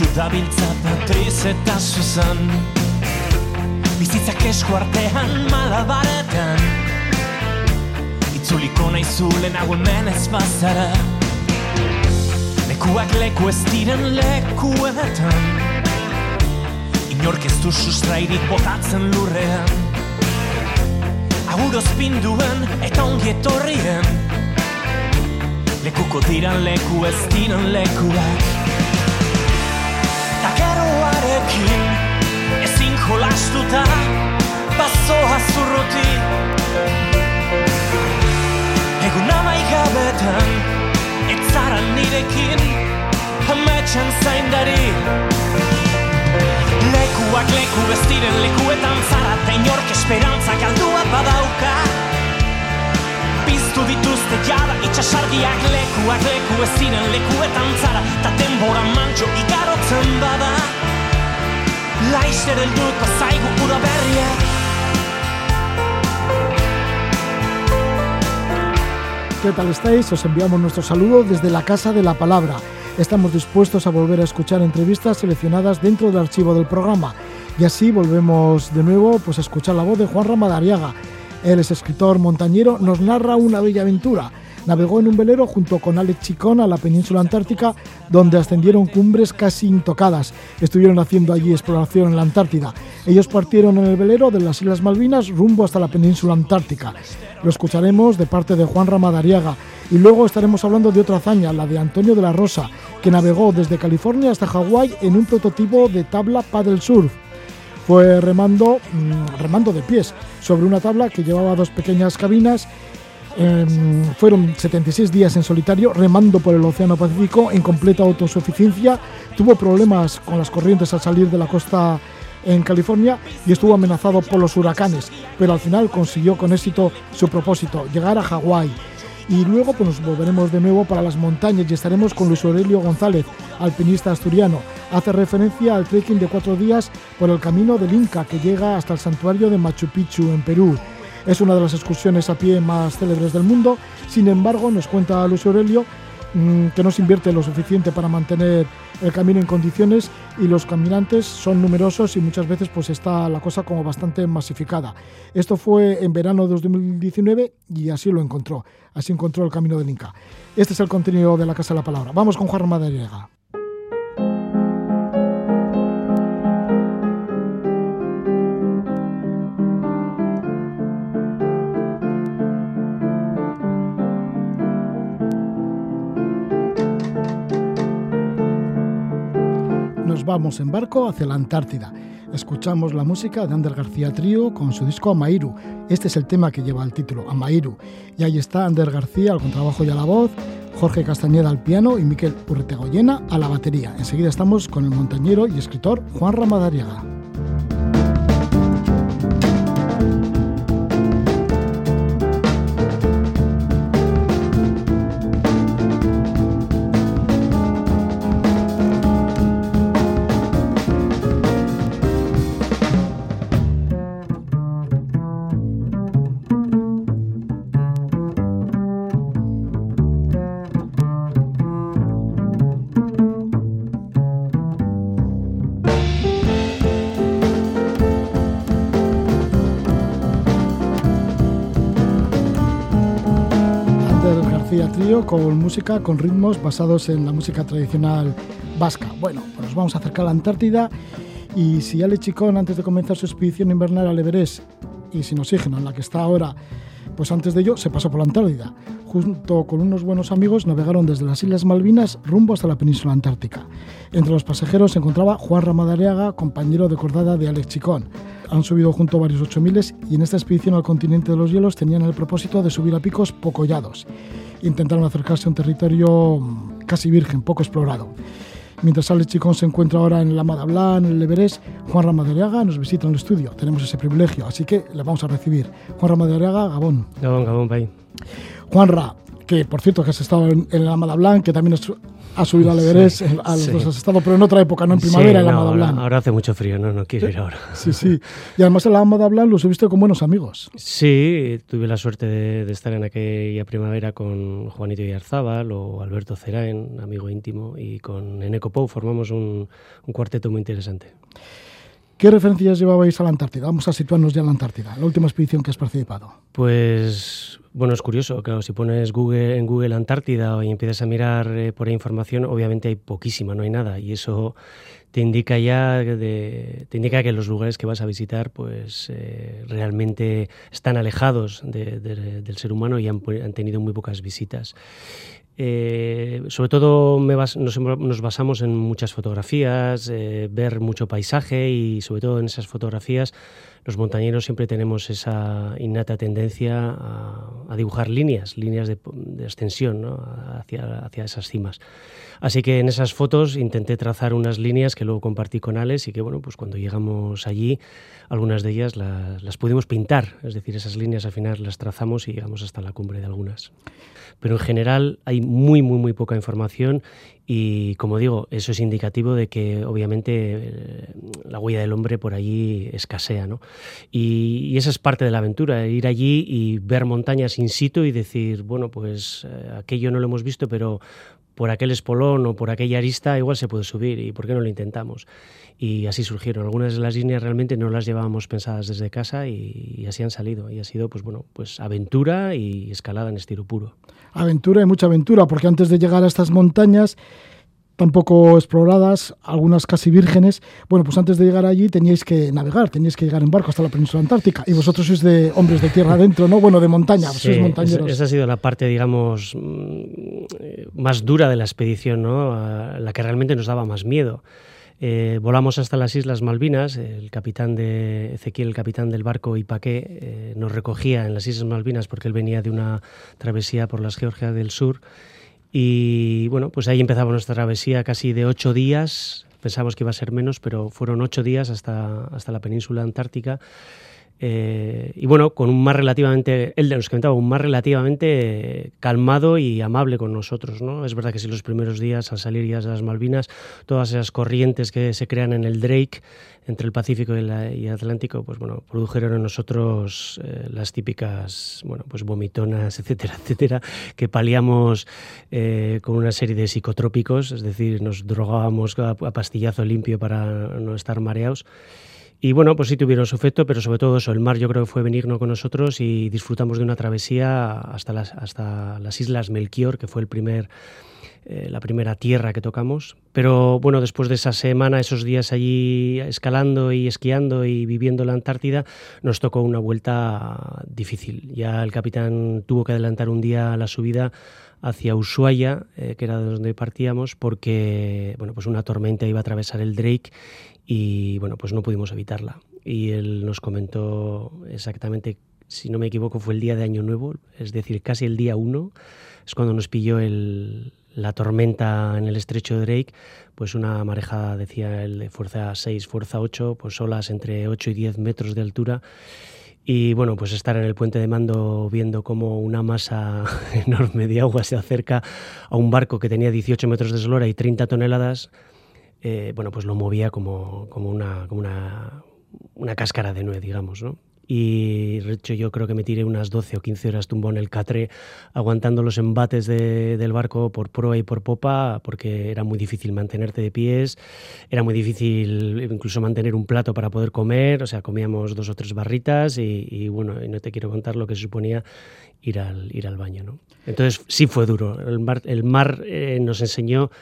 Zorion txudabiltza Patriz eta Susan Bizitzak esku artean malabaretan. Itzuliko nahi zulen hau hemen ez bazara. Lekuak leku ez diren lekuetan Inork ez du sustrairik botatzen lurrean. Aguroz pinduen eta ongi etorrien. Lekuko diran leku ez diran lekuak Takeroarekin ezin jolastuta Bazoa zurruti Egun amaigabetan Ez zara nirekin Ametxan zaindari. Lekuak leku ez diren lekuetan zara Ta inork esperantza galdua badauka. Piztu dituzte jada itxasargiak lekuak leku ez diren lekuetan zara Ta denbora mantxo igarotzen bada ¿Qué tal estáis? Os enviamos nuestro saludo desde la Casa de la Palabra. Estamos dispuestos a volver a escuchar entrevistas seleccionadas dentro del archivo del programa. Y así volvemos de nuevo pues, a escuchar la voz de Juan Ramadariaga. Él es escritor montañero, nos narra una bella aventura. Navegó en un velero junto con Alex Chicón a la península antártica, donde ascendieron cumbres casi intocadas. Estuvieron haciendo allí exploración en la Antártida. Ellos partieron en el velero de las Islas Malvinas rumbo hasta la península antártica. Lo escucharemos de parte de Juan Ramadariaga. Y luego estaremos hablando de otra hazaña, la de Antonio de la Rosa, que navegó desde California hasta Hawái en un prototipo de tabla paddle surf. Fue remando, mmm, remando de pies sobre una tabla que llevaba dos pequeñas cabinas. Eh, fueron 76 días en solitario remando por el Océano Pacífico en completa autosuficiencia. Tuvo problemas con las corrientes al salir de la costa en California y estuvo amenazado por los huracanes, pero al final consiguió con éxito su propósito, llegar a Hawái. Y luego pues, nos volveremos de nuevo para las montañas y estaremos con Luis Aurelio González, alpinista asturiano. Hace referencia al trekking de cuatro días por el camino del Inca que llega hasta el santuario de Machu Picchu en Perú. Es una de las excursiones a pie más célebres del mundo. Sin embargo, nos cuenta Luis Aurelio mmm, que no se invierte lo suficiente para mantener el camino en condiciones y los caminantes son numerosos y muchas veces pues está la cosa como bastante masificada. Esto fue en verano de 2019 y así lo encontró. Así encontró el camino del Inca. Este es el contenido de la Casa de la Palabra. Vamos con Juan Madariaga. Nos vamos en barco hacia la Antártida. Escuchamos la música de Ander García Trío con su disco Amairu. Este es el tema que lleva el título, Amairu. Y ahí está Ander García al contrabajo y a la voz, Jorge Castañeda al piano y Miquel Urretegoyena a la batería. Enseguida estamos con el montañero y escritor Juan Ramadariaga. Con música con ritmos basados en la música tradicional vasca. Bueno, pues nos vamos a acercar a la Antártida y si Ale Chicón antes de comenzar su expedición invernal al Everest y sin oxígeno en la que está ahora, pues antes de ello se pasó por la Antártida. Junto con unos buenos amigos navegaron desde las Islas Malvinas rumbo hasta la península antártica. Entre los pasajeros se encontraba Juan Ramadariaga, compañero de cordada de Alex Chicón. Han subido junto varios 8000 y en esta expedición al continente de los hielos tenían el propósito de subir a picos poco hollados intentaron acercarse a un territorio casi virgen, poco explorado. Mientras Alex Chicón se encuentra ahora en la Madablan, en el Everest, Juan Ramadariaga nos visita en el estudio. Tenemos ese privilegio, así que le vamos a recibir. Juan Ramadariaga, Gabón. Gabón, Gabón, bye. Juanra, que por cierto que has estado en, en la Amada Blanc, que también has, subido al Everest, a los dos has estado, pero en otra época, no en primavera en la Amada Blanc. Ahora hace mucho frío, no, no quiero ir ahora. Sí, sí. Y además en la Amada Blanc lo subiste con buenos amigos. Sí, tuve la suerte de, estar en aquella primavera con Juanito Yarzábal o Alberto Cerain, amigo íntimo, y con Eneco Pou formamos un, un cuarteto muy interesante. ¿Qué referencias llevabais a la Antártida? Vamos a situarnos ya en la Antártida, la última expedición que has participado. Pues bueno, es curioso, claro, si pones Google en Google Antártida y empiezas a mirar eh, por ahí información, obviamente hay poquísima, no hay nada, y eso te indica ya te indica que los lugares que vas a visitar pues eh, realmente están alejados del ser humano y han, han tenido muy pocas visitas. Eh, sobre todo nos, basamos en muchas fotografías, eh, ver mucho paisaje y sobre todo en esas fotografías los montañeros siempre tenemos esa innata tendencia a, dibujar líneas, líneas de, extensión hacia, hacia esas cimas. Así que en esas fotos intenté trazar unas líneas que luego compartí con Alex y que bueno, pues cuando llegamos allí, algunas de ellas las, las pudimos pintar, es decir, esas líneas al final las trazamos y llegamos hasta la cumbre de algunas. Pero en general hay muy, muy, muy poca información y como digo, eso es indicativo de que obviamente eh, la huella del hombre por allí escasea. ¿no? Y, esa es parte de la aventura, ir allí y ver montañas in situ y decir, bueno, pues eh, aquello no lo hemos visto, pero por aquel espolón o por aquella arista igual se puede subir y por qué no lo intentamos. Y así surgieron. Algunas de las líneas realmente no las llevábamos pensadas desde casa y, así han salido. Y ha sido pues bueno, pues aventura y escalada en estilo puro. Aventura y mucha aventura, porque antes de llegar a estas montañas tampoco exploradas, algunas casi vírgenes. Bueno, pues antes de llegar allí teníais que navegar, teníais que llegar en barco hasta la península antártica. Y vosotros sois de hombres de tierra adentro, ¿no? Bueno, de montaña, sois montañeros. Esa ha sido la parte, digamos, mm, más dura de la expedición, ¿no? La que realmente nos daba más miedo. Eh, volamos hasta las Islas Malvinas, el capitán de Ezequiel, el capitán del barco Ipaqué, eh, nos recogía en las Islas Malvinas porque él venía de una travesía por las Georgias del Sur y bueno, pues ahí empezaba nuestra travesía casi de ocho días. Pensamos que iba a ser menos, pero fueron ocho días hasta, hasta la península antártica. Eh, y bueno, con un mar relativamente, él nos comentaba, un mar relativamente calmado y amable con nosotros. ¿no? Es verdad que si los primeros días al salir ya de las Malvinas, todas esas corrientes que se crean en el Drake, entre el Pacífico y, el Atlántico, pues bueno, produjeron en nosotros eh, las típicas, bueno, pues vomitonas, etcétera, etcétera, que paliamos eh, con una serie de psicotrópicos, es decir, nos drogábamos a, pastillazo limpio para no estar mareados. Y bueno, pues sí tuvieron su efecto, pero sobre todo eso, el mar yo creo que fue benigno con nosotros y disfrutamos de una travesía hasta las, hasta las Islas Melchior, que fue el primer eh, la primera tierra que tocamos. Pero bueno, después de esa semana, esos días allí escalando y esquiando y viviendo la Antártida, nos tocó una vuelta difícil. Ya el capitán tuvo que adelantar un día la subida hacia Ushuaia, eh, que era de donde partíamos, porque bueno, pues una tormenta iba a atravesar el Drake y bueno, pues no pudimos evitarla. Y él nos comentó exactamente, si no me equivoco, fue el día de Año Nuevo, es decir, casi el día 1, es cuando nos pilló el, la tormenta en el estrecho de Drake, pues una marejada, decía él, de fuerza 6, fuerza 8, pues olas entre 8 y 10 metros de altura. Y bueno, pues estar en el puente de mando viendo cómo una masa enorme de agua se acerca a un barco que tenía 18 metros de eslora y 30 toneladas, eh, bueno, pues lo movía como, como, una, como una, una cáscara de nuez, digamos, ¿no? y de hecho yo creo que me tiré unas 12 o 15 horas tumbón en el catre aguantando los embates del barco por proa y por popa porque era muy difícil mantenerte de pies, era muy difícil incluso mantener un plato para poder comer, o sea, comíamos dos o tres barritas y, bueno, y no te quiero contar lo que suponía ir al, ir al baño. ¿no? Entonces sí fue duro, el mar, el mar eh, nos enseñó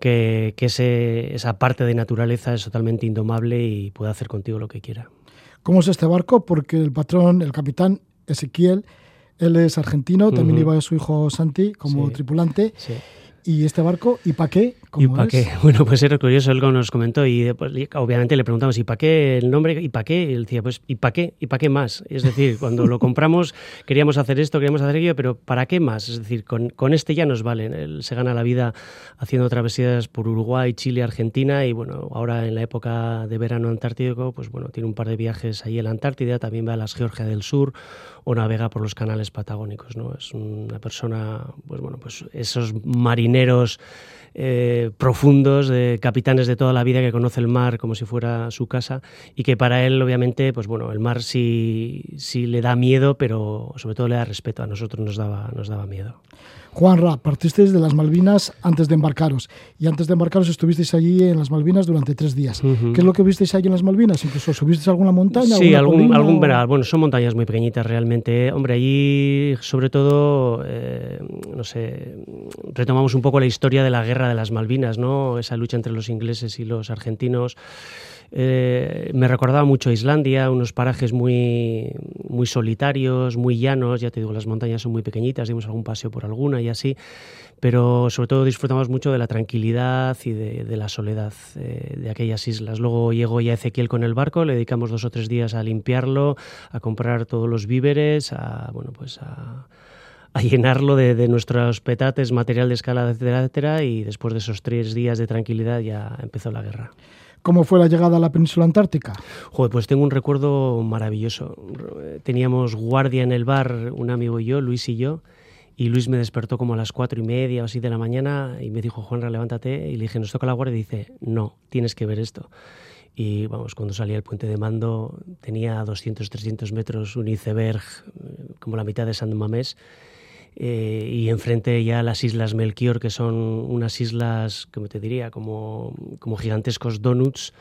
que, que ese, esa parte de naturaleza es totalmente indomable y puede hacer contigo lo que quiera. ¿Cómo es este barco? Porque el patrón, el capitán Ezequiel, él es argentino, también iba su hijo Santi como tripulante. Sí. ¿Y este barco? ¿Y para qué? ¿Y para qué? Bueno, pues era curioso, él nos comentó y obviamente le preguntamos ¿y para qué el nombre? ¿Y para qué? Y él decía, pues ¿y para qué? ¿Y para qué más? Es decir, cuando lo compramos queríamos hacer esto, queríamos hacer aquello, pero ¿para qué más? Es decir, con, con este ya nos vale. Él se gana la vida haciendo travesías por Uruguay, Chile, Argentina y bueno, ahora en la época de verano antártico, pues bueno, tiene un par de viajes ahí en la Antártida, también va a las Georgia del Sur o navega por los canales patagónicos. ¿no? Es una persona, pues bueno, pues esos marineros eh, profundos, de capitanes de toda la vida que conoce el mar como si fuera su casa y que para él, obviamente, pues bueno, el mar sí, sí le da miedo, pero sobre todo le da respeto. A nosotros nos daba, nos daba miedo. Juan Ra, partisteis de las Malvinas antes de embarcaros y antes de embarcaros estuvisteis allí en las Malvinas durante tres días. ¿Qué es lo que visteis allí en las Malvinas? ¿Incluso subisteis alguna montaña? Sí, algún, algún bueno, son montañas muy pequeñitas realmente. Hombre, allí sobre todo, eh, no sé, retomamos un poco la historia de la guerra de las Malvinas, ¿no? Esa lucha entre los ingleses y los argentinos. Eh, me recordaba mucho a Islandia, unos parajes muy, muy solitarios, muy llanos, ya te digo, las montañas son muy pequeñitas, dimos algún paseo por alguna y así, pero sobre todo disfrutamos mucho de la tranquilidad y de, la soledad eh, de aquellas islas. Luego llegó ya Ezequiel con el barco, le dedicamos dos o tres días a limpiarlo, a comprar todos los víveres, a, bueno, pues a llenarlo de, de, nuestros petates, material de escala, etcétera, etcétera, y después de esos tres días de tranquilidad ya empezó la guerra. ¿Cómo fue la llegada a la península antártica? Joder, pues tengo un recuerdo maravilloso. Teníamos guardia en el bar, un amigo y yo, Luis y yo, y Luis me despertó como a las cuatro y media o así de la mañana y me dijo, Juanra, levántate. Y le dije, ¿nos toca la guardia? Y dice, no, tienes que ver esto. Y vamos, cuando salía el puente de mando tenía 200, 300 metros un iceberg como la mitad de San Mamés eh, y enfrente ya las islas Melchior, que son unas islas, como te diría, como, como gigantescos donuts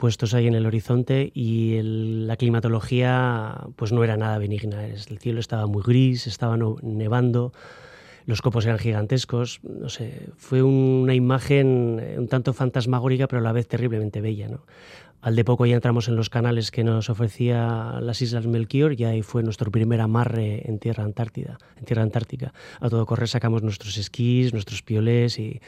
puestos ahí en el horizonte y la climatología pues no era nada benigna. El cielo estaba muy gris, estaba nevando, los copos eran gigantescos, no sé, fue una imagen un tanto fantasmagórica pero a la vez terriblemente bella. Al de poco ya entramos en los canales que nos ofrecía las Islas Melchior y ahí fue nuestro primer amarre en tierra antártida, en tierra antártica. A todo correr sacamos nuestros esquís, nuestros piolés y,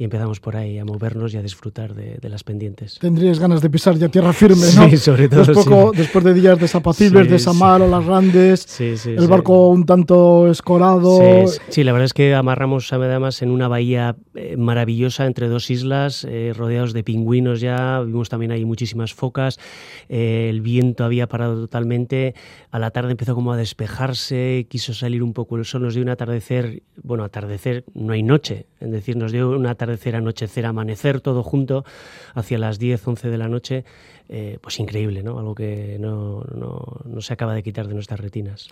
y empezamos por ahí a movernos y a disfrutar de, de, las pendientes. Tendrías ganas de pisar ya tierra firme, ¿no? Sí, sobre todo. Después, después de días desapacibles, sí, de Samar sí. o las Randes, sí, sí, el barco un tanto escorado. Sí, la verdad es que amarramos además en una bahía eh, maravillosa entre dos islas, eh, rodeados de pingüinos ya. Vimos también ahí muchísimas focas, eh, el viento había parado totalmente, a la tarde empezó como a despejarse, quiso salir un poco el sol, nos dio un atardecer, bueno, atardecer, no hay noche, es decir, nos dio un atardecer, anochecer, amanecer, todo junto, hacia las 10, 11 de la noche, eh, pues increíble, ¿no? Algo que no, no, no, se acaba de quitar de nuestras retinas.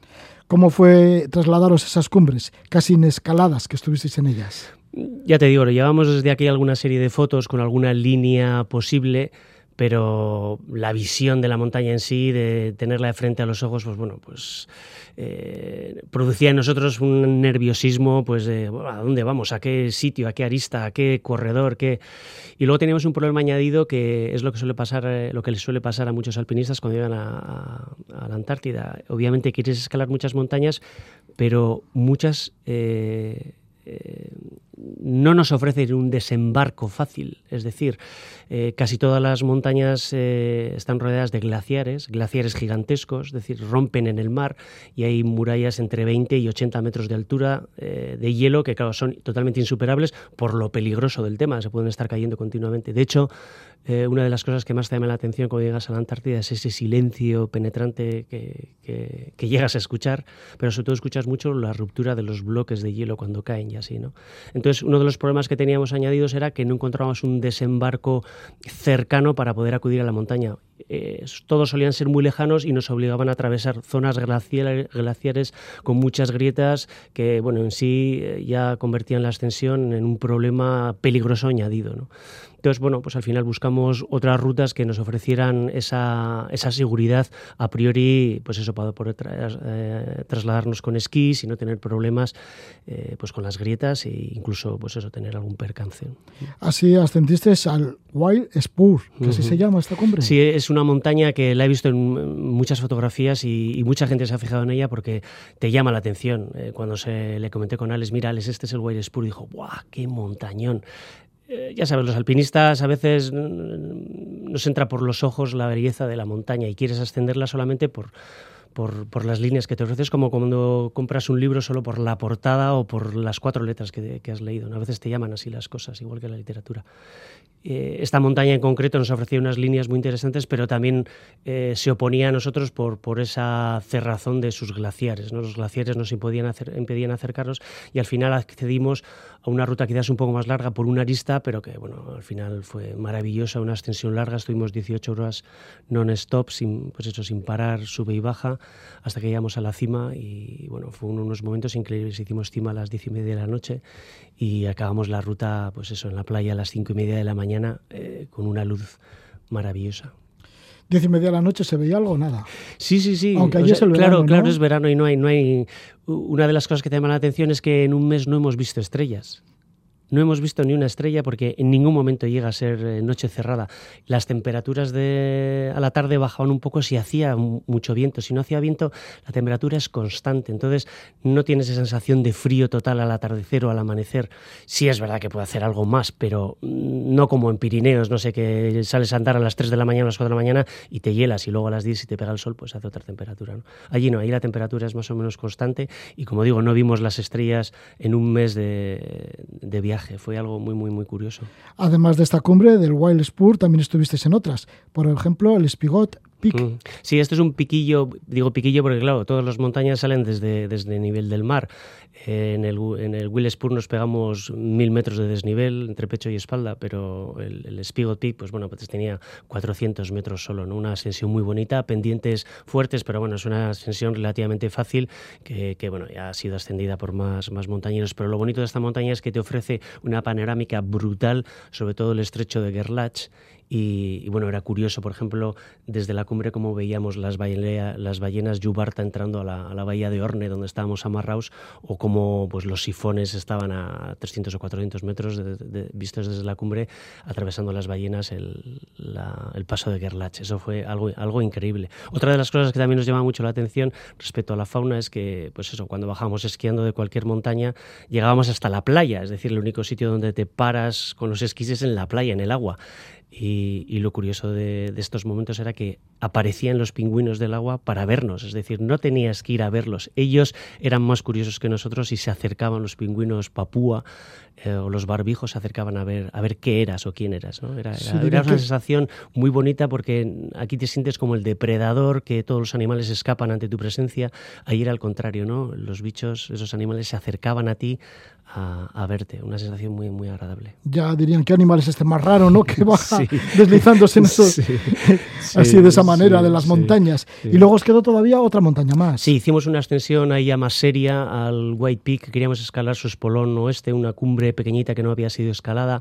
¿Cómo fue trasladaros esas cumbres, casi inescaladas que estuvisteis en ellas? Ya te digo, llevamos desde aquí alguna serie de fotos con alguna línea posible, pero la visión de la montaña en sí, de tenerla de frente a los ojos, pues bueno, pues eh, producía en nosotros un nerviosismo, pues de ¿a dónde vamos? ¿A qué sitio? ¿A qué arista? ¿A qué corredor? ¿Qué? Y luego teníamos un problema añadido que es lo que suele pasar, eh, lo que les suele pasar a muchos alpinistas cuando llegan a, la Antártida. Obviamente quieres escalar muchas montañas, pero muchas eh, no nos ofrece un desembarco fácil. Es decir, eh, casi todas las montañas eh, están rodeadas de glaciares, glaciares gigantescos, es decir, rompen en el mar y hay murallas entre 20 y 80 metros de altura eh, de hielo que, claro, son totalmente insuperables por lo peligroso del tema, se pueden estar cayendo continuamente. De hecho, una de las cosas que más te llama la atención cuando llegas a la Antártida es ese silencio penetrante que, que, que, llegas a escuchar, pero sobre todo escuchas mucho la ruptura de los bloques de hielo cuando caen y así, ¿no? Entonces, uno de los problemas que teníamos añadidos era que no encontrábamos un desembarco cercano para poder acudir a la montaña. Eh, todos solían ser muy lejanos y nos obligaban a atravesar zonas glaciares, con muchas grietas que, bueno, en sí eh, ya convertían la ascensión en un problema peligroso añadido. Entonces, bueno, pues al final buscamos otras rutas que nos ofrecieran esa, esa seguridad a priori, pues eso, para poder tra eh, trasladarnos con esquís y no tener problemas eh, pues con las grietas e incluso, pues eso, tener algún percance. Así ascendiste al Wild Spur, que uh -huh. así se llama esta cumbre. Sí, es una montaña que la he visto en muchas fotografías y, y mucha gente se ha fijado en ella porque te llama la atención. Eh, cuando se le comenté con Alex, mira, Alex, este es el Wild Spur, dijo, ¡guau, qué montañón! Eh, ya sabes, los alpinistas a veces nos entra por los ojos la belleza de la montaña y quieres ascenderla solamente por, por, por, las líneas que te ofreces, como cuando compras un libro solo por la portada o por las cuatro letras que, que has leído. A veces te llaman así las cosas, igual que la literatura. Eh, esta montaña en concreto nos ofrecía unas líneas muy interesantes, pero también eh, se oponía a nosotros por, por esa cerrazón de sus glaciares. ¿no? Los glaciares nos impedían, hacer, impedían acercarnos y al final accedimos a una ruta quizás un poco más larga por una arista, pero que bueno, al final fue maravillosa, una extensión larga. Estuvimos 18 horas non-stop, sin, pues eso, sin parar, sube y baja, hasta que llegamos a la cima y bueno, fue unos momentos increíbles. Hicimos cima a las 10 y media de la noche y acabamos la ruta, pues eso, en la playa a las 5 y media de la mañana eh, con una luz maravillosa. Diez y media de la noche se veía algo nada. Sí, sí, sí. Aunque allí es el claro, verano, claro, ¿no? es verano y no hay, no hay. Una de las cosas que te llama la atención es que en un mes no hemos visto estrellas. No hemos visto ni una estrella porque en ningún momento llega a ser eh, noche cerrada. Las temperaturas de a la tarde bajaban un poco si hacía mu- mucho viento. Si no hacía viento, la temperatura es constante. Entonces no tienes esa sensación de frío total al atardecer o al amanecer. Sí es verdad que puede hacer algo más, pero mm, no como en Pirineos, no sé, que sales a andar a las 3 de la mañana, a las 4 de la mañana y te hielas y luego a las 10 si te pega el sol, pues hace otra temperatura. ¿no? Allí no, ahí la temperatura es más o menos constante y como digo, no vimos las estrellas en un mes de viaje. Fue algo muy, muy, muy curioso. Además de esta cumbre del Wild Spur, también estuvisteis en otras. Por ejemplo, el Spigot Mm. Sí, esto es un piquillo, digo piquillo porque claro, todas las montañas salen desde, desde el nivel del mar. Eh, en el, en el nos pegamos mil metros de desnivel entre pecho y espalda, pero el, el Spigot Peak, pues bueno, pues tenía 400 metros solo, ¿no? Una ascensión muy bonita, pendientes fuertes, pero bueno, es una ascensión relativamente fácil que, que, bueno, ya ha sido ascendida por más, más montañeros. Pero lo bonito de esta montaña es que te ofrece una panorámica brutal, sobre todo el estrecho de Gerlach, y, bueno, era curioso, por ejemplo, desde la cumbre como veíamos las, las ballenas Yubarta entrando a la, a la, bahía de Orne, donde estábamos amarrados, o como pues, los sifones estaban a 300 o 400 metros vistos desde la cumbre, atravesando las ballenas el, el paso de Gerlach. Eso fue algo, algo increíble. Otra de las cosas que también nos llama mucho la atención respecto a la fauna es que, pues eso, cuando bajábamos esquiando de cualquier montaña, llegábamos hasta la playa, es decir, el único sitio donde te paras con los esquís es en la playa, en el agua. Y, y, lo curioso de, de, estos momentos era que aparecían los pingüinos del agua para vernos, es decir, no tenías que ir a verlos. Ellos eran más curiosos que nosotros y se acercaban los pingüinos papúa eh, o los barbijos se acercaban a ver, a ver qué eras o quién eras. ¿no? Era, era, sí, era una que... sensación muy bonita porque aquí te sientes como el depredador, que todos los animales escapan ante tu presencia. Ahí era al contrario, ¿no? los bichos, esos animales se acercaban a ti a, a, verte, una sensación muy, muy agradable. Ya dirían, ¿qué animal es este más raro, no? Que baja sí. deslizándose en esos, sí. así de esa manera, de las montañas. Y luego os quedó todavía otra montaña más. Sí, hicimos una extensión ahí ya más seria al White Peak, queríamos escalar su espolón oeste, una cumbre pequeñita que no había sido escalada,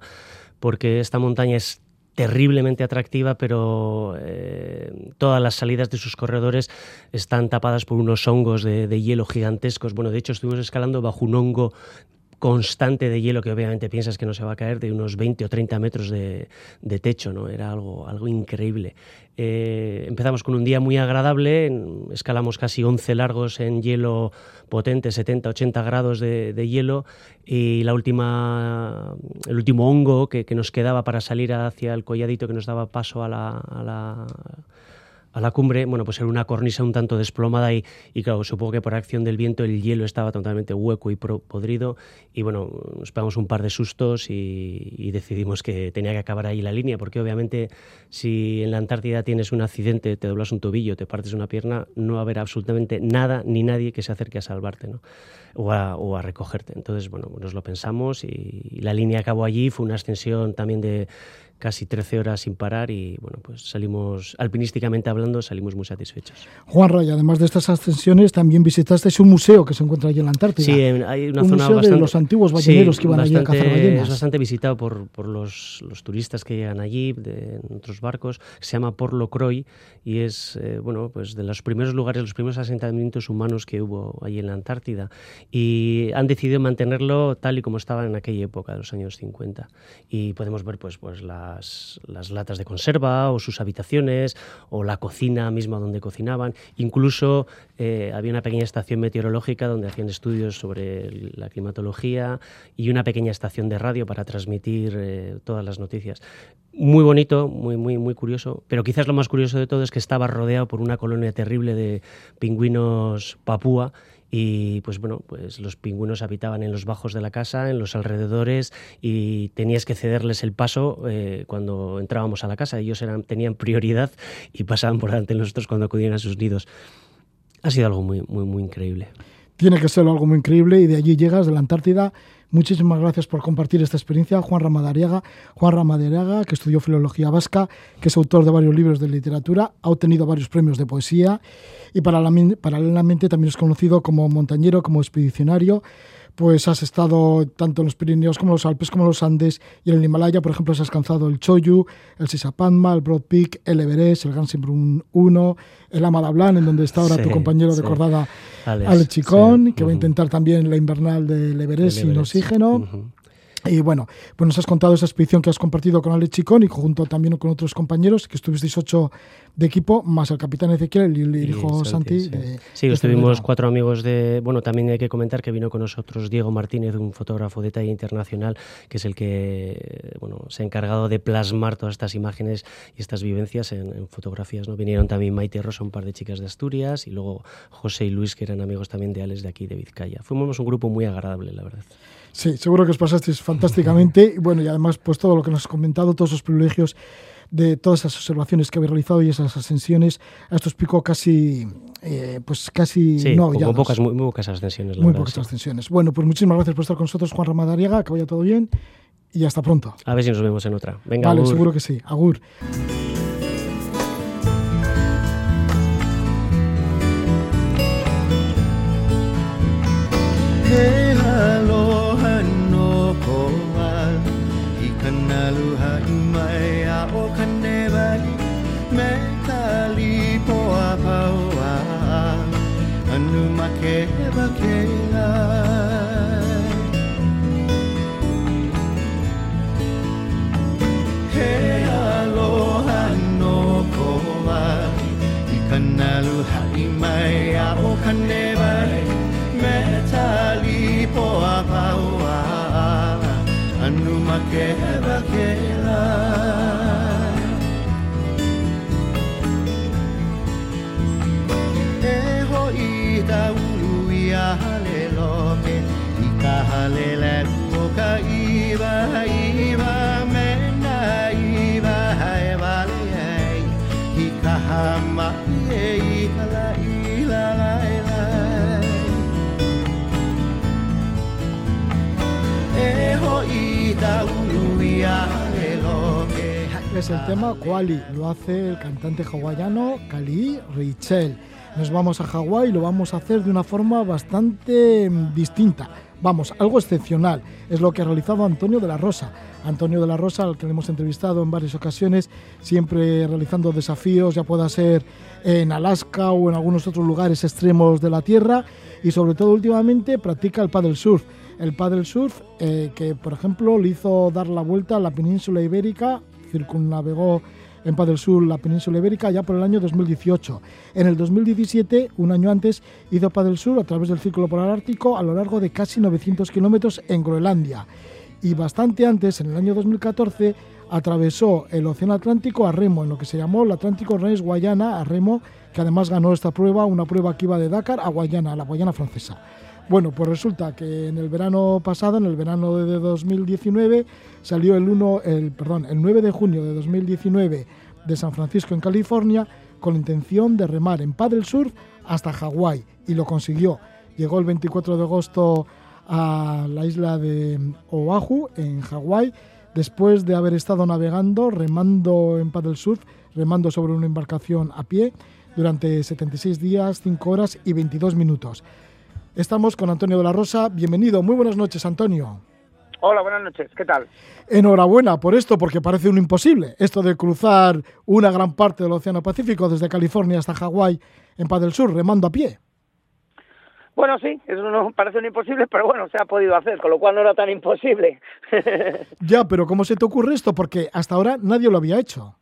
porque esta montaña es terriblemente atractiva, pero eh, todas las salidas de sus corredores están tapadas por unos hongos de, de, hielo gigantescos. Bueno, de hecho estuvimos escalando bajo un hongo constante de hielo que obviamente piensas que no se va a caer de unos 20 o 30 metros de, techo, ¿no? Era algo, algo increíble. Eh, empezamos con un día muy agradable, escalamos casi 11 largos en hielo potente, 70, 80 grados de, hielo y la última, el último hongo que, nos quedaba para salir hacia el colladito que nos daba paso a la a la cumbre, bueno, pues era una cornisa un tanto desplomada y, y, claro, supongo que por acción del viento el hielo estaba totalmente hueco y podrido y bueno, nos pegamos un par de sustos y, decidimos que tenía que acabar ahí la línea porque obviamente si en la Antártida tienes un accidente, te doblas un tobillo, te partes una pierna, no va a haber absolutamente nada ni nadie que se acerque a salvarte, ¿no? O a, a recogerte. Entonces, bueno, nos lo pensamos y, y la línea acabó allí, fue una extensión también de casi 13 horas sin parar y bueno, pues salimos, alpinísticamente hablando, salimos muy satisfechos. Juan Ray, además de estas ascensiones, también visitasteis un museo que se encuentra allí en la Antártida. Sí, hay una un zona museo bastante, de los antiguos balleneros sí, que iban bastante, allí a cazar ballenas. Es bastante visitado por, por los, los, turistas que llegan allí, de, en otros barcos, se llama Porlo Croy y es, eh, bueno, pues de los primeros lugares, los primeros asentamientos humanos que hubo allí en la Antártida y han decidido mantenerlo tal y como estaba en aquella época, de los años 50. Y podemos ver, pues, pues las, latas de conserva o sus habitaciones o la cocina misma donde cocinaban. Incluso eh, había una pequeña estación meteorológica donde hacían estudios sobre la climatología y una pequeña estación de radio para transmitir eh, todas las noticias. Muy bonito, muy, muy, muy curioso, pero quizás lo más curioso de todo es que estaba rodeado por una colonia terrible de pingüinos papúa y pues bueno, pues los pingüinos habitaban en los bajos de la casa, en los alrededores y tenías que cederles el paso eh, cuando entrábamos a la casa. Ellos eran, tenían prioridad y pasaban por delante de nosotros cuando acudían a sus nidos. Ha sido algo muy, muy, muy increíble. Tiene que ser algo muy increíble y de allí llegas, de la Antártida, Muchísimas gracias por compartir esta experiencia, Juan Ramadariaga. Juan Ramadariaga, que estudió filología vasca, que es autor de varios libros de literatura, ha obtenido varios premios de poesía y paralelamente también es conocido como montañero, como expedicionario pues has estado tanto en los Pirineos como en los Alpes, como en los Andes y en el Himalaya, por ejemplo, has alcanzado el Choyu, el Sisapanma, el Broad Peak, el Everest, el Gansimbrun 1, el Amadablan, en donde está ahora tu compañero de cordada, Alex, Chicón, que va a intentar también la invernal del Everest, sin oxígeno. Y bueno, pues nos has contado esa expedición que has compartido con Alex Chicón y junto también con otros compañeros, que estuvisteis ocho de equipo, más el capitán Ezequiel y el hijo Santi. Sí, sí estuvimos cuatro amigos de... Bueno, también hay que comentar que vino con nosotros Diego Martínez, un fotógrafo de talla internacional, que es el que bueno, se ha encargado de plasmar todas estas imágenes y estas vivencias en, fotografías. ¿no? Vinieron también Maite Rosa, un par de chicas de Asturias, y luego José y Luis, que eran amigos también de Alex de aquí, de Vizcaya. Fuimos un grupo muy agradable, la verdad. Sí, seguro que os pasasteis fantásticamente. Y bueno, y además, pues todo lo que nos has comentado, todos esos privilegios de todas esas observaciones que habéis realizado y esas ascensiones a estos picos casi, eh, pues casi sí, no muy pocas, muy, pocas ascensiones. muy pocas ascensiones. Bueno, pues muchísimas gracias por estar con nosotros, Juan Ramadariaga, que vaya todo bien y hasta pronto. A ver si nos vemos en otra. Venga, Vale, seguro que sí. Agur. Es el tema Kuali, lo hace el cantante hawaiano Kali Reichel. Nos vamos a Hawái y lo vamos a hacer de una forma bastante mm, distinta. Vamos, algo excepcional. Es lo que ha realizado Antonio de la Rosa. Antonio de la Rosa, al que le hemos entrevistado en varias ocasiones, siempre realizando desafíos, ya pueda ser en Alaska o en algunos otros lugares extremos de la Tierra. Y sobre todo últimamente practica el paddle surf. El paddle surf eh, que, por ejemplo, le hizo dar la vuelta a la península ibérica, circunnavegó en paddle surf la península ibérica ya por el año 2018. En el 2017, un año antes, hizo paddle surf a través del Círculo Polar Ártico a lo largo de casi 900 kilómetros en Groenlandia. Y bastante antes, en el año 2014, atravesó el Océano Atlántico a remo, en lo que se llamó el Atlántico Race Guayana a remo, que además ganó esta prueba, una prueba que iba de Dakar a Guayana, a la Guayana francesa. Bueno, pues resulta que en el verano pasado, en el verano de 2019, salió el 1, el perdón, el 9 de junio de 2019 de San Francisco en California con la intención de remar en paddle surf hasta Hawái y lo consiguió. Llegó el 24 de agosto a la isla de Oahu en Hawái después de haber estado navegando, remando en paddle surf, remando sobre una embarcación a pie durante 76 días, 5 horas y 22 minutos. Estamos con Antonio de la Rosa. Bienvenido. Muy buenas noches, Antonio. Hola, buenas noches. ¿Qué tal? Enhorabuena por esto, porque parece un imposible. Esto de cruzar una gran parte del Océano Pacífico desde California hasta Hawái en Paz del Sur, remando a pie. Bueno, sí, eso no parece un imposible, pero bueno, se ha podido hacer, con lo cual no era tan imposible. ya, pero ¿cómo se te ocurre esto? Porque hasta ahora nadie lo había hecho.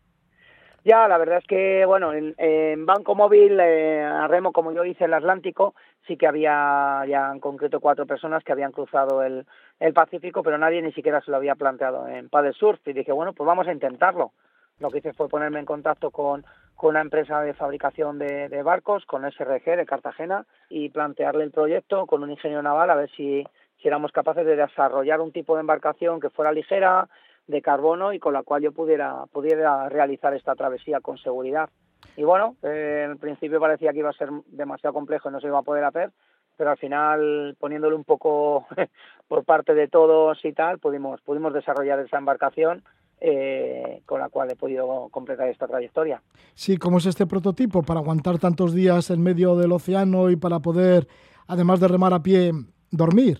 Ya, la verdad es que, bueno, en, Banco Móvil, eh, a remo, como yo hice el Atlántico, sí que había ya en concreto cuatro personas que habían cruzado el, el Pacífico, pero nadie ni siquiera se lo había planteado en Paddle Surf. Y dije, bueno, pues vamos a intentarlo. Lo que hice fue ponerme en contacto con, con una empresa de fabricación de, barcos, con SRG de Cartagena, y plantearle el proyecto con un ingeniero naval a ver si, si éramos capaces de desarrollar un tipo de embarcación que fuera ligera, de carbono y con la cual yo pudiera, pudiera realizar esta travesía con seguridad. Y bueno, eh, en principio parecía que iba a ser demasiado complejo y no se iba a poder hacer, pero al final, poniéndole un poco por parte de todos y tal, pudimos, pudimos desarrollar esa embarcación eh, con la cual he podido completar esta trayectoria. Sí, ¿cómo es este prototipo para aguantar tantos días en medio del océano y para poder, además de remar a pie, dormir?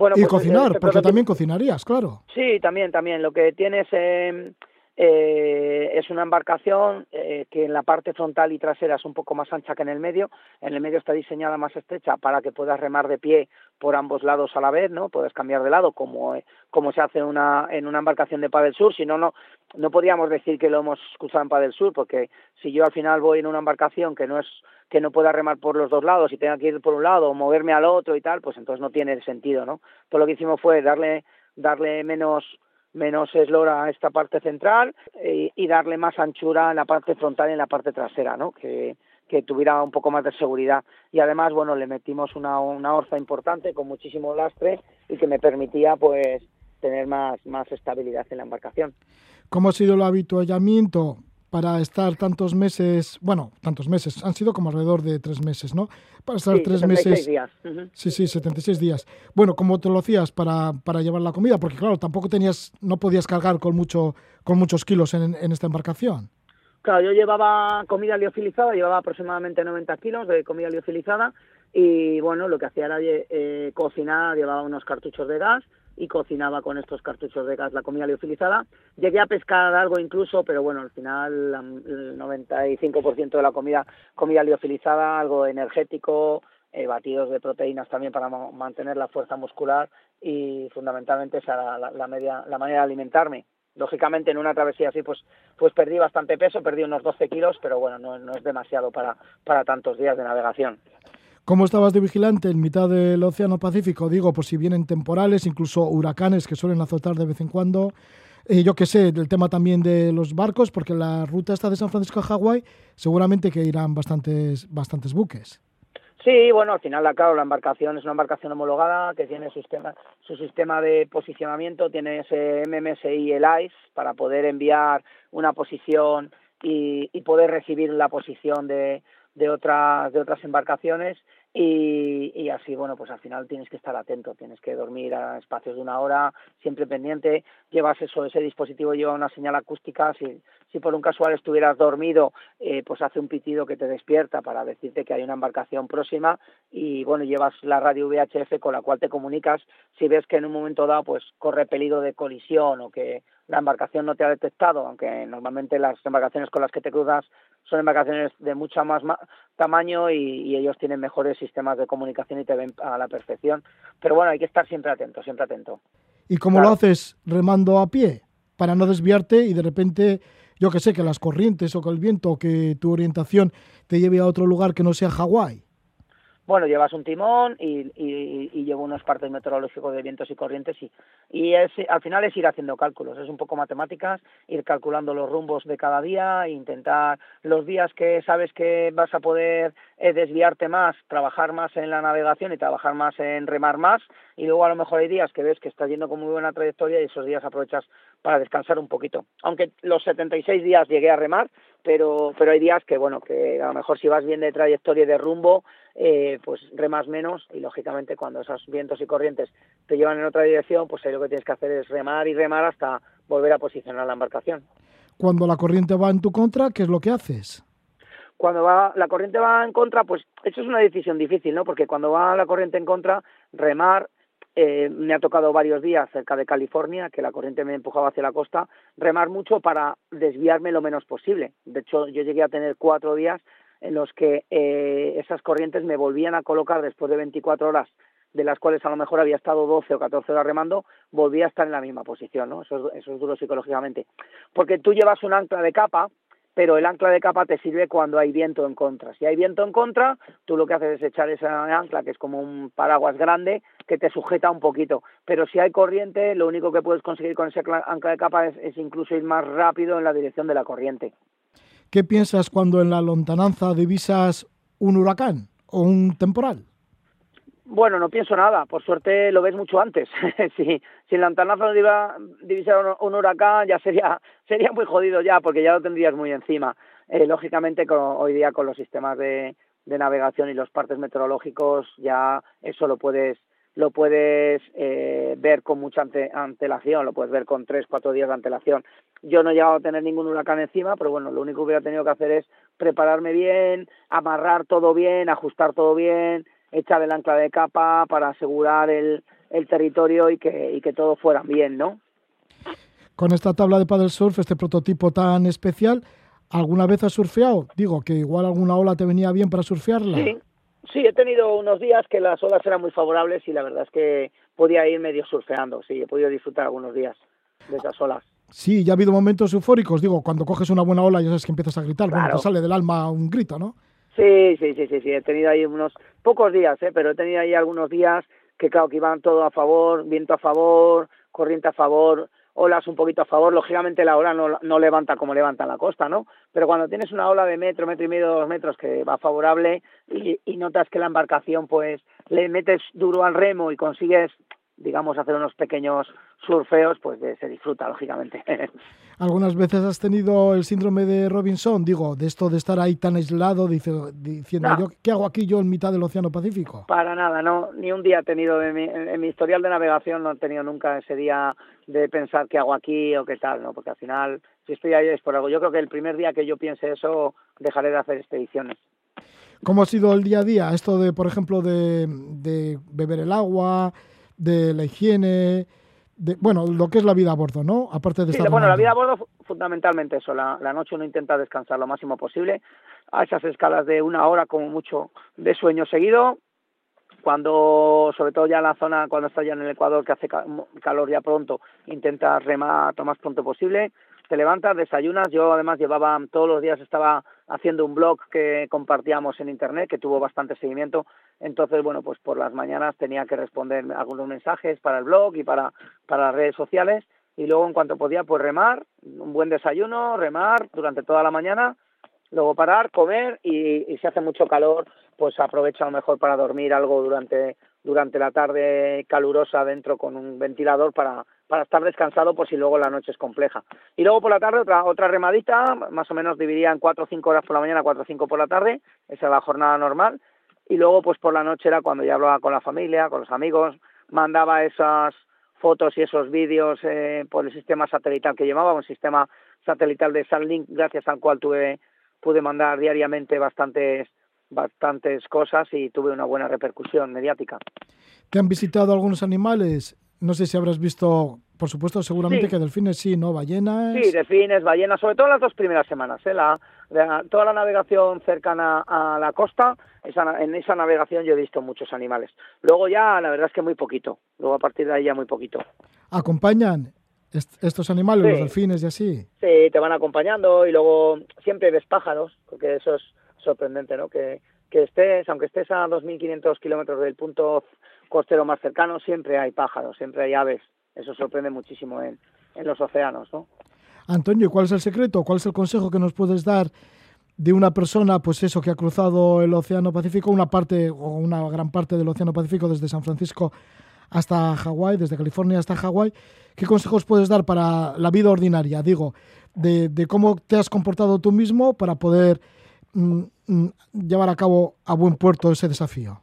Bueno, y pues, cocinar, este porque también cocinarías, claro. Sí, también, también. Lo que tienes eh, eh, es una embarcación eh, que en la parte frontal y trasera es un poco más ancha que en el medio. En el medio está diseñada más estrecha para que puedas remar de pie por ambos lados a la vez, ¿no? Puedes cambiar de lado como, eh, como se hace una, en una embarcación de Padel Sur. Si no, no, no podríamos decir que lo hemos usado en Padel Sur, porque si yo al final voy en una embarcación que no es que no pueda remar por los dos lados y tenga que ir por un lado o moverme al otro y tal, pues entonces no tiene sentido, ¿no? Todo lo que hicimos fue darle darle menos menos eslora a esta parte central eh, y darle más anchura en la parte frontal y en la parte trasera, ¿no? Que, que tuviera un poco más de seguridad. Y además, bueno, le metimos una, una orza importante con muchísimo lastre y que me permitía, pues, tener más, más estabilidad en la embarcación. ¿Cómo ha sido el habituallamiento para estar tantos meses, bueno, tantos meses, han sido como alrededor de tres meses, ¿no? Sí, tres 76 meses. días. Sí, sí, 76 días. Bueno, ¿cómo te lo hacías para, para llevar la comida? Porque claro, tampoco tenías, no podías cargar con mucho, con muchos kilos en, en esta embarcación. Claro, yo llevaba comida liofilizada, llevaba aproximadamente 90 kilos de comida liofilizada y bueno, lo que hacía era eh, cocinar, llevaba unos cartuchos de gas y cocinaba con estos cartuchos de gas la comida liofilizada. Llegué a pescar algo incluso, pero bueno, al final el 95% de la comida, comida liofilizada, algo energético, eh, batidos de proteínas también para mantener la fuerza muscular y fundamentalmente esa la, la, media, la manera de alimentarme. Lógicamente en una travesía así pues, pues perdí bastante peso, perdí unos 12 kilos, pero bueno, no, no es demasiado para, para tantos días de navegación. ¿Cómo estabas de vigilante en mitad del Océano Pacífico? Digo, por si vienen temporales, incluso huracanes que suelen azotar de vez en cuando. Eh, yo qué sé, el tema también de los barcos, porque la ruta está de San Francisco a Hawái, seguramente que irán bastantes, bastantes buques. Sí, bueno, al final, claro, la embarcación es una embarcación homologada que tiene su sistema, su sistema de posicionamiento, tiene ese MMSI, el ICE, para poder enviar una posición y poder recibir la posición de, de otras de otras embarcaciones y, y, así, bueno, pues al final tienes que estar atento, tienes que dormir a espacios de una hora, siempre pendiente, llevas eso, ese dispositivo lleva una señal acústica, si, si por un casual estuvieras dormido, eh, pues hace un pitido que te despierta para decirte que hay una embarcación próxima y bueno, llevas la radio VHF con la cual te comunicas si ves que en un momento dado pues corre peligro de colisión o que la embarcación no te ha detectado, aunque normalmente las embarcaciones con las que te cruzas son embarcaciones de mucho más tamaño y, ellos tienen mejores sistemas de comunicación y te ven a la perfección. Pero bueno, hay que estar siempre atento, siempre atento. ¿Y cómo lo haces remando a pie? Para no desviarte y de repente, yo que sé, que las corrientes o que el viento o que tu orientación te lleve a otro lugar que no sea Hawái. Bueno, llevas un timón y, y, llevo unos partes meteorológicos de vientos y corrientes y, y es, al final es ir haciendo cálculos, es un poco matemáticas, ir calculando los rumbos de cada día intentar los días que sabes que vas a poder eh, desviarte más, trabajar más en la navegación y trabajar más en remar más y luego a lo mejor hay días que ves que estás yendo con muy buena trayectoria y esos días aprovechas para descansar un poquito. Aunque los 76 días llegué a remar, pero, pero hay días que, bueno, que a lo mejor si vas bien de trayectoria y de rumbo, eh, pues remas menos y lógicamente cuando esos vientos y corrientes te llevan en otra dirección, pues ahí lo que tienes que hacer es remar y remar hasta volver a posicionar la embarcación. Cuando la corriente va en tu contra, ¿qué es lo que haces? Cuando va la corriente va en contra, pues eso es una decisión difícil, ¿no? Porque cuando va la corriente en contra, remar eh, me ha tocado varios días cerca de California, que la corriente me empujaba hacia la costa, remar mucho para desviarme lo menos posible. De hecho, yo llegué a tener cuatro días en los que eh, esas corrientes me volvían a colocar después de 24 horas, de las cuales a lo mejor había estado 12 o 14 horas remando, volvía a estar en la misma posición, ¿no? Eso es, eso es duro psicológicamente. Porque tú llevas un ancla de capa, pero el ancla de capa te sirve cuando hay viento en contra. Si hay viento en contra, tú lo que haces es echar esa ancla, que es como un paraguas grande, que te sujeta un poquito. Pero si hay corriente, lo único que puedes conseguir con ese ancla de capa es, es incluso ir más rápido en la dirección de la corriente. ¿Qué piensas cuando en la lontananza divisas un huracán o un temporal? Bueno, no pienso nada. Por suerte lo ves mucho antes. si, en la lontananza no iba divisar un, huracán, ya sería, sería muy jodido ya, porque ya lo tendrías muy encima. Eh, lógicamente, hoy día con los sistemas de, de navegación y los partes meteorológicos, ya eso lo puedes lo puedes eh, ver con mucha antelación, lo puedes ver con tres, cuatro días de antelación. Yo no he llegado a tener ningún huracán encima, pero bueno, lo único que hubiera tenido que hacer es prepararme bien, amarrar todo bien, ajustar todo bien, echar el ancla de capa para asegurar el, el territorio y que, y que todo fuera bien, ¿no? Con esta tabla de paddle surf, este prototipo tan especial, ¿alguna vez has surfeado? Digo, que igual alguna ola te venía bien para surfearla. Sí, Sí, he tenido unos días que las olas eran muy favorables y la verdad es que podía ir medio surfeando, sí, he podido disfrutar algunos días de esas olas. Sí, ya ha habido momentos eufóricos, digo, cuando coges una buena ola ya sabes que empiezas a gritar, bueno, te sale del alma un grito, ¿no? Sí, sí, sí, sí, sí, he tenido ahí unos pocos días, ¿eh? pero he tenido ahí algunos días que claro, que iban todo a favor, viento a favor, corriente a favor, olas un poquito a favor, lógicamente la ola no, no levanta como levanta la costa, ¿no? Pero cuando tienes una ola de metro, metro y medio, dos metros que va favorable y, y notas que la embarcación pues le metes duro al remo y consigues digamos, hacer unos pequeños surfeos, pues se disfruta, lógicamente. ¿Algunas veces has tenido el síndrome de Robinson? Digo, de esto de estar ahí tan aislado, diciendo, yo, ¿qué hago aquí yo en mitad del Océano Pacífico? Para nada, no, ni un día he tenido, en mi, en mi historial de navegación no he tenido nunca ese día de pensar qué hago aquí o qué tal, ¿no? Porque al final, si estoy ahí es por algo. Yo creo que el primer día que yo piense eso, dejaré de hacer expediciones. ¿Cómo ha sido el día a día? Esto de, por ejemplo, de, de beber el agua, de la higiene, de, bueno, lo que es la vida a bordo, ¿no? Aparte de sí, bueno, la vida a bordo fundamentalmente eso, la, la, noche uno intenta descansar lo máximo posible, a esas escalas de una hora como mucho de sueño seguido, cuando, sobre todo ya en la zona, cuando está ya en el Ecuador, que hace calor ya pronto, intenta remar lo más pronto posible, te levantas, desayunas, yo además llevaba, todos los días estaba haciendo un blog que compartíamos en internet, que tuvo bastante seguimiento, entonces, bueno, pues por las mañanas tenía que responder algunos mensajes para el blog y para, para las redes sociales, y luego en cuanto podía, pues remar, un buen desayuno, remar durante toda la mañana, luego parar, comer, y, y si hace mucho calor, pues aprovecha a lo mejor para dormir algo durante, durante la tarde calurosa dentro con un ventilador para para estar descansado por si luego la noche es compleja. Y luego por la tarde otra, otra remadita, más o menos dividía en cuatro o cinco horas por la mañana, cuatro o cinco por la tarde, esa es la jornada normal. Y luego pues por la noche era cuando ya hablaba con la familia, con los amigos, mandaba esas fotos y esos vídeos eh, por el sistema satelital que llevaba, un sistema satelital de Starlink, gracias al cual tuve pude mandar diariamente bastantes bastantes cosas y tuve una buena repercusión mediática. ¿Te han visitado algunos animales no sé si habrás visto, por supuesto, seguramente que delfines sí, ¿no? Ballenas. Sí, delfines, ballenas, sobre todo las dos primeras semanas. ¿eh? La, toda la navegación cercana a la costa, esa, en esa navegación yo he visto muchos animales. Luego ya, la verdad es que muy poquito. Luego a partir de ahí ya muy poquito. ¿Acompañan estos animales, los delfines y así? Sí, te van acompañando y luego siempre ves pájaros, porque eso es sorprendente, ¿no? Que, que estés, aunque estés a 2.500 kilómetros del punto costero más cercano, siempre hay pájaros, siempre hay aves. Eso sorprende muchísimo en, en los océanos, ¿no? Antonio, ¿cuál es el secreto? ¿Cuál es el consejo que nos puedes dar de una persona, pues eso, que ha cruzado el Océano Pacífico, una parte o una gran parte del Océano Pacífico desde San Francisco hasta Hawái, desde California hasta Hawái? ¿Qué consejos puedes dar para la vida ordinaria? Digo, de, de cómo te has comportado tú mismo para poder llevar a cabo a buen puerto ese desafío.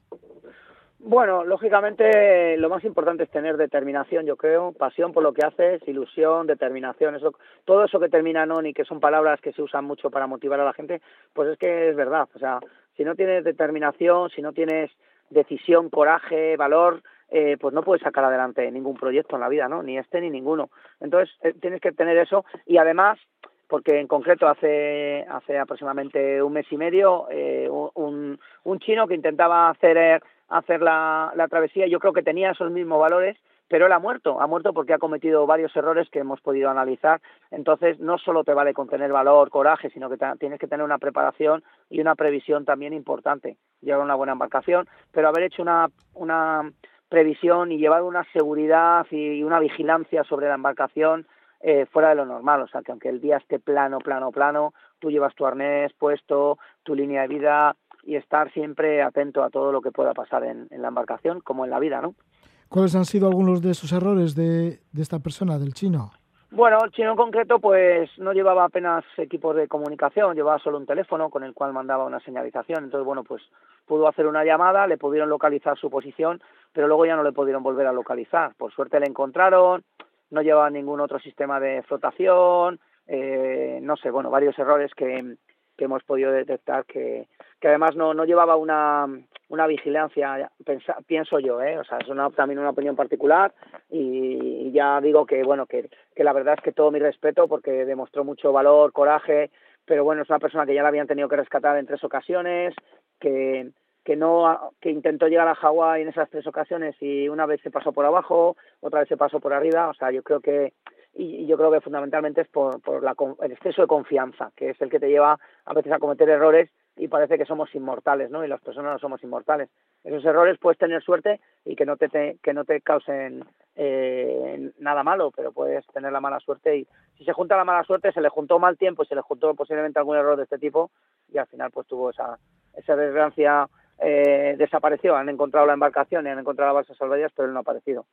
Bueno, lógicamente lo más importante es tener determinación, yo creo, pasión por lo que haces, ilusión, determinación, eso, todo eso que termina en y que son palabras que se usan mucho para motivar a la gente, pues es que es verdad, o sea, si no tienes determinación, si no tienes decisión, coraje, valor, eh, pues no puedes sacar adelante ningún proyecto en la vida, ¿no? Ni este ni ninguno. Entonces eh, tienes que tener eso y además porque en concreto hace hace aproximadamente un mes y medio eh, un, un chino que intentaba hacer hacer la, la travesía, yo creo que tenía esos mismos valores, pero él ha muerto, ha muerto porque ha cometido varios errores que hemos podido analizar. Entonces, no solo te vale con tener valor, coraje, sino que tienes que tener una preparación y una previsión también importante. Llevar una buena embarcación, pero haber hecho una, una previsión y llevar una seguridad y una vigilancia sobre la embarcación eh, fuera de lo normal. O sea, que aunque el día esté plano, plano, plano, tú llevas tu arnés puesto, tu línea de vida y estar siempre atento a todo lo que pueda pasar en, la embarcación, como en la vida, ¿no? ¿Cuáles han sido algunos de esos errores de, de esta persona, del chino? Bueno, el chino en concreto pues no llevaba apenas equipos de comunicación, llevaba solo un teléfono con el cual mandaba una señalización. Entonces, bueno, pues pudo hacer una llamada, le pudieron localizar su posición, pero luego ya no le pudieron volver a localizar. Por suerte le encontraron, no llevaba ningún otro sistema de flotación, eh, no sé, bueno, varios errores que, que hemos podido detectar que, que además no, no llevaba una, una vigilancia, pienso yo, ¿eh? o sea, es una, también una opinión particular y, ya digo que, bueno, que, que la verdad es que todo mi respeto porque demostró mucho valor, coraje, pero bueno, es una persona que ya la habían tenido que rescatar en tres ocasiones, que, que no que intentó llegar a Hawái en esas tres ocasiones y una vez se pasó por abajo, otra vez se pasó por arriba, o sea, yo creo que y, yo creo que fundamentalmente es por, por la, el exceso de confianza, que es el que te lleva a veces a cometer errores y parece que somos inmortales, ¿no? Y las personas no somos inmortales. Esos errores puedes tener suerte y que no te, que no te causen eh, nada malo, pero puedes tener la mala suerte y si se junta la mala suerte, se le juntó mal tiempo y se le juntó posiblemente algún error de este tipo y al final pues tuvo esa, esa desgracia, eh, desapareció, han encontrado la embarcación y han encontrado la balsa salvavidas, pero él no ha aparecido.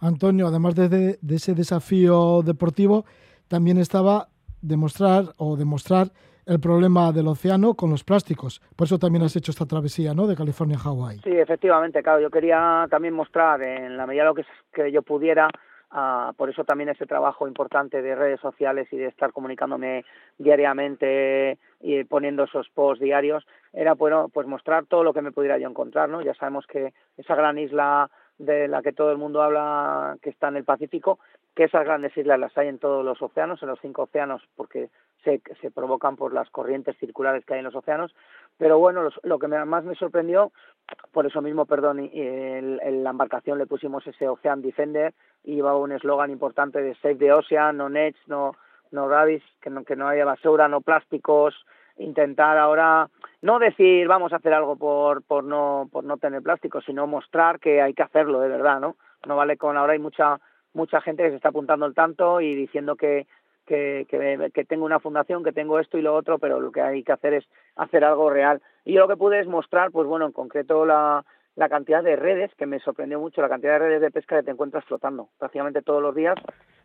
Antonio, además de, ese desafío deportivo, también estaba demostrar o demostrar el problema del océano con los plásticos. Por eso también has hecho esta travesía, ¿no? De California a Hawái. Sí, efectivamente, claro. Yo quería también mostrar en la medida de lo que, que yo pudiera Uh, por eso también ese trabajo importante de redes sociales y de estar comunicándome diariamente y poniendo esos posts diarios era bueno pues mostrar todo lo que me pudiera yo encontrar no ya sabemos que esa gran isla de la que todo el mundo habla que está en el Pacífico, que esas grandes islas las hay en todos los océanos, en los cinco océanos, porque se, se provocan por las corrientes circulares que hay en los océanos. Pero bueno, lo que más me sorprendió, por eso mismo, perdón, en la embarcación le pusimos ese Ocean Defender y llevaba un eslogan importante de Save the Ocean, no nets, no, no radis, que no, que no haya basura, no plásticos, intentar ahora no decir vamos a hacer algo por por no por no tener plástico sino mostrar que hay que hacerlo de verdad no no vale con ahora hay mucha mucha gente que se está apuntando al tanto y diciendo que que, que, que tengo una fundación, que tengo esto y lo otro, pero lo que hay que hacer es hacer algo real. Y yo lo que pude es mostrar, pues bueno, en concreto la, la cantidad de redes, que me sorprendió mucho, la cantidad de redes de pesca que te encuentras flotando. Prácticamente todos los días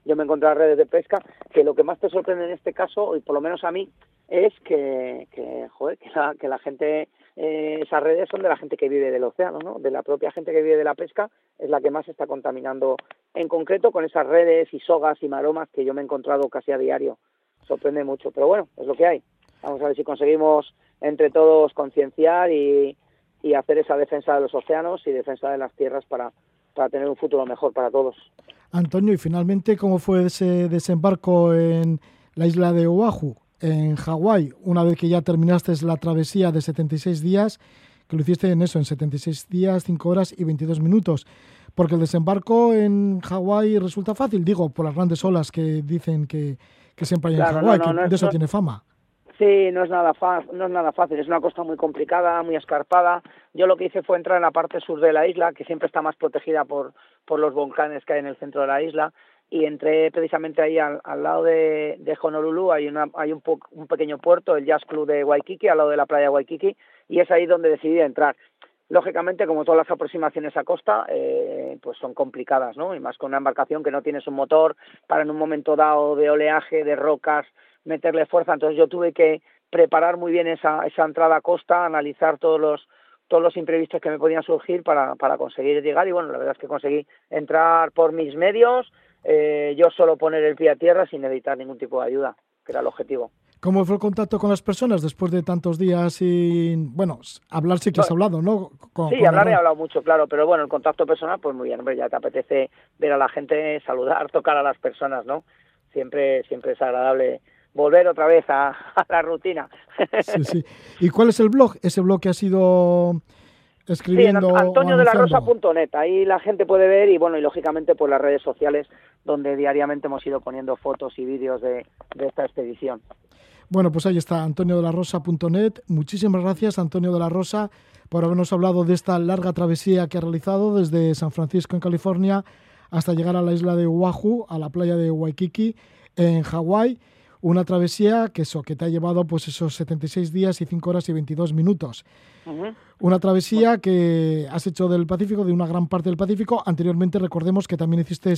yo me encontré redes de pesca, que lo que más te sorprende en este caso, y por lo menos a mí, es que, que, joder, que, la, que la gente, eh, esas redes son de la gente que vive del océano, ¿no? De la propia gente que vive de la pesca, es la que más está contaminando, en concreto con esas redes y sogas y maromas que yo me he encontrado casi a diario. Sorprende mucho, pero bueno, es lo que hay. Vamos a ver si conseguimos entre todos concienciar y, y hacer esa defensa de los océanos y defensa de las tierras para, para tener un futuro mejor para todos. Antonio, y finalmente, ¿cómo fue ese desembarco en la isla de Oahu, en Hawái, una vez que ya terminaste la travesía de 76 días, que lo hiciste en eso, en 76 días, 5 horas y 22 minutos? Porque el desembarco en Hawái resulta fácil, digo, por las grandes olas que dicen que, siempre hay en Hawái, que de eso tiene fama. Sí, no es nada no es nada fácil, es una costa muy complicada, muy escarpada. Yo lo que hice fue entrar en la parte sur de la isla, que siempre está más protegida por, por los volcanes que hay en el centro de la isla, y entré precisamente ahí al, lado de, de, Honolulu, hay, una, hay un, un pequeño puerto, el Jazz Club de Waikiki, al lado de la playa de Waikiki, y es ahí donde decidí entrar. Lógicamente, como todas las aproximaciones a costa, eh, pues son complicadas, ¿no? Y más con una embarcación que no tienes un motor para en un momento dado de oleaje, de rocas, meterle fuerza. Entonces yo tuve que preparar muy bien esa, esa entrada a costa, analizar todos los todos los imprevistos que me podían surgir para, para conseguir llegar y bueno, la verdad es que conseguí entrar por mis medios, eh, yo solo poner el pie a tierra sin necesitar ningún tipo de ayuda, que era el objetivo. ¿Cómo fue el contacto con las personas después de tantos días sin, bueno, hablar sí que has hablado, ¿no? sí, hablar he hablado mucho, claro, pero bueno, el contacto personal, pues muy bien, hombre, ya te apetece ver a la gente, saludar, tocar a las personas, ¿no? Siempre, siempre es agradable volver otra vez a, la rutina. Sí, sí. ¿Y cuál es el blog? Ese blog que ha sido escribiendo. Sí, AntonioDeLaRosa.net. Ahí la gente puede ver y bueno, y lógicamente por las redes sociales donde diariamente hemos ido poniendo fotos y vídeos de, esta expedición. Bueno, pues ahí está, AntonioDeLaRosa.net. Muchísimas gracias, Antonio de la Rosa, por habernos hablado de esta larga travesía que ha realizado desde San Francisco, en California, hasta llegar a la isla de Oahu, a la playa de Waikiki, en Hawái una travesía que eso, que te ha llevado pues esos 76 días y 5 horas y 22 minutos. Una travesía que has hecho del Pacífico, de una gran parte del Pacífico. Anteriormente recordemos que también hiciste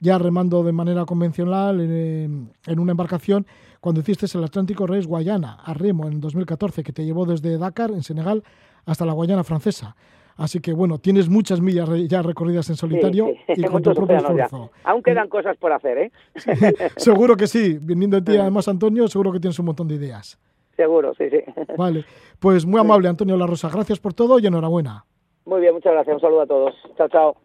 ya remando de manera convencional en, en una embarcación cuando hiciste el Atlántico Reyes Guayana a remo en 2014, que te llevó desde Dakar, en Senegal, hasta la Guayana francesa. Así que bueno, tienes muchas millas ya recorridas en solitario y con tu propio esfuerzo. Aún quedan cosas por hacer, ¿eh? seguro que sí. Viniendo de ti, además, Antonio, seguro que tienes un montón de ideas. Seguro, sí, sí. Vale. Pues muy amable, Antonio La Rosa. Gracias por todo y enhorabuena. Muy bien, muchas gracias. Un saludo a todos. Chao, chao.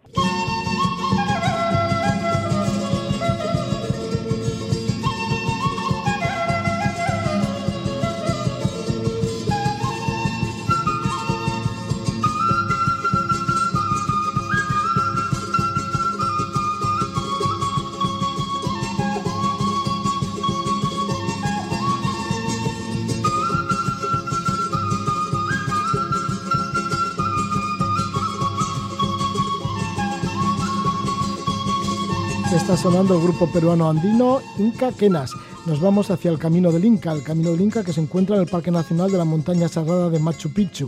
Está sonando el grupo peruano andino Inca Quenas. Nos vamos hacia el Camino del Inca, el Camino del Inca que se encuentra en el Parque Nacional de la Montaña Sagrada de Machu Picchu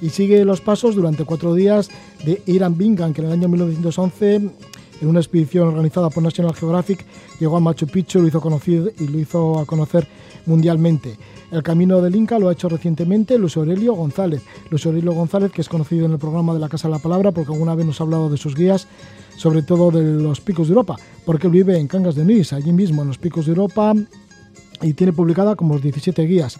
y sigue los pasos durante cuatro días de Iran Bingham, que en el año 1911, en una expedición organizada por National Geographic, llegó a Machu Picchu lo hizo conocido y lo hizo a conocer mundialmente. El camino del Inca lo ha hecho recientemente Luis Aurelio González. Luis Aurelio González, que es conocido en el programa de la Casa de la Palabra, porque alguna vez nos ha hablado de sus guías sobre todo de los picos de Europa, porque él vive en Cangas de Onís, allí mismo en los picos de Europa, y tiene publicada como 17 guías.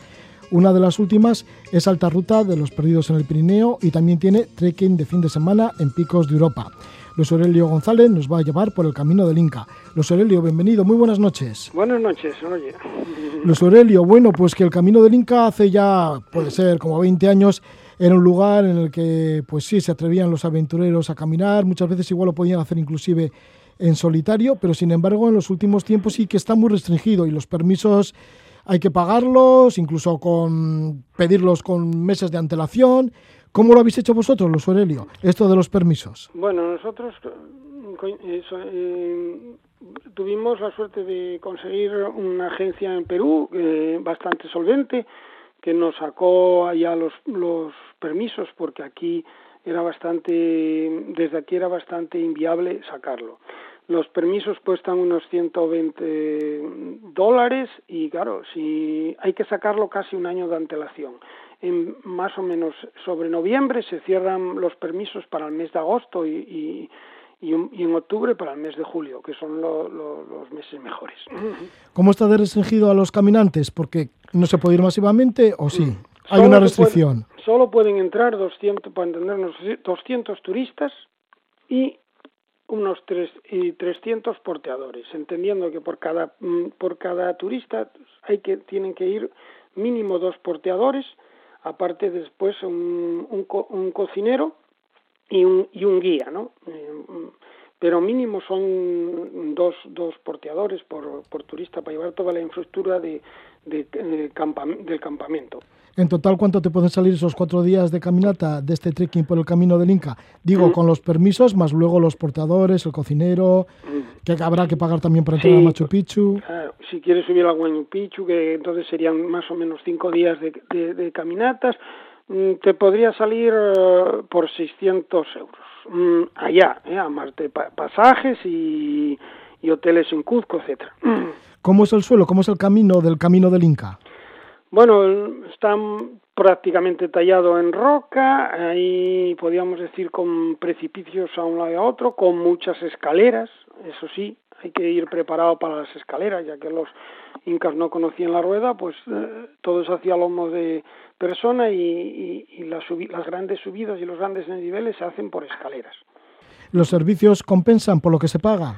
Una de las últimas es Alta Ruta de los Perdidos en el Pirineo y también tiene trekking de fin de semana en picos de Europa. Luis Aurelio González nos va a llevar por el camino del Inca. Luis Aurelio, bienvenido, muy buenas noches. Buenas noches, oye. Luis Aurelio, bueno, pues que el camino del Inca hace ya, puede ser, como 20 años, era un lugar en el que, pues sí, se atrevían los aventureros a caminar, muchas veces igual lo podían hacer inclusive en solitario, pero sin embargo en los últimos tiempos sí que está muy restringido y los permisos hay que pagarlos, incluso con pedirlos con meses de antelación. ¿Cómo lo habéis hecho vosotros, los Aurelio, esto de los permisos? Bueno, nosotros eh, eh, tuvimos la suerte de conseguir una agencia en Perú eh, bastante solvente que nos sacó allá los, los permisos porque aquí era bastante, desde aquí era bastante inviable sacarlo. Los permisos cuestan unos 120 dólares y claro, si hay que sacarlo casi un año de antelación. En más o menos sobre noviembre se cierran los permisos para el mes de agosto y y, en octubre para el mes de julio, que son los meses mejores. ¿Cómo está de restringido a los caminantes? Porque no se puede ir masivamente o sí. Mm. Hay una restricción. solo pueden entrar 200, para entendernos, 200 turistas y unos tres, y 300 porteadores, entendiendo que por cada, mm, por cada turista hay que, tienen que ir mínimo dos porteadores, aparte después un, un, un cocinero y un, y un guía, ¿no? Eh, pero mínimo son dos, dos porteadores por, por turista para llevar toda la infraestructura de, de, del campamento. En total, ¿cuánto te pueden salir esos cuatro días de caminata de este trekking por el camino del Inca? Digo, mm. con los permisos, más luego los portadores, el cocinero, mm. que habrá que pagar también para entrar a Machu Picchu. si quieres subir al Machu Picchu, que entonces serían más o menos cinco días de, de, de caminatas, Mm, te podría salir eh, por 600 euros. Mm, allá, eh, a Marte, pasajes y, hoteles en Cuzco, etcétera. ¿Cómo es el suelo? ¿Cómo es el camino del camino del Inca? Bueno, está prácticamente tallado en roca, ahí podríamos decir con precipicios a un lado y a otro, con muchas escaleras, eso sí, hay que ir preparado para las escaleras, ya que los incas no conocían la rueda, pues eh, todo se hacía a lomo de, persona y, las, las grandes subidas y los grandes niveles se hacen por escaleras. ¿Los servicios compensan por lo que se paga?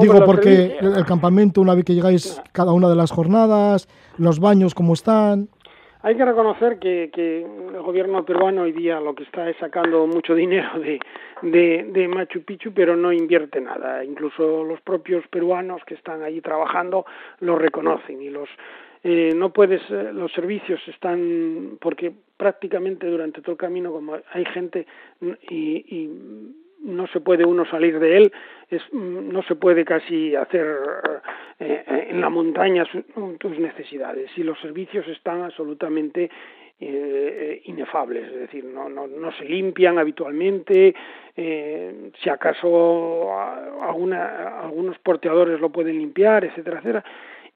Digo, porque el campamento, una vez que llegáis cada una de las jornadas, los baños, ¿cómo están? Hay que reconocer que, que, el gobierno peruano hoy día lo que está es sacando mucho dinero de, de, de, Machu Picchu, pero no invierte nada. Incluso los propios peruanos que están allí trabajando lo reconocen y los eh, no puedes, eh, los servicios están, porque prácticamente durante todo el camino, como hay gente y, no se puede uno salir de él, es, no se puede casi hacer eh, en la montaña tus necesidades y los servicios están absolutamente eh, inefables, es decir, no, no, no se limpian habitualmente, eh, si acaso alguna, algunos porteadores lo pueden limpiar, etcétera, etcétera,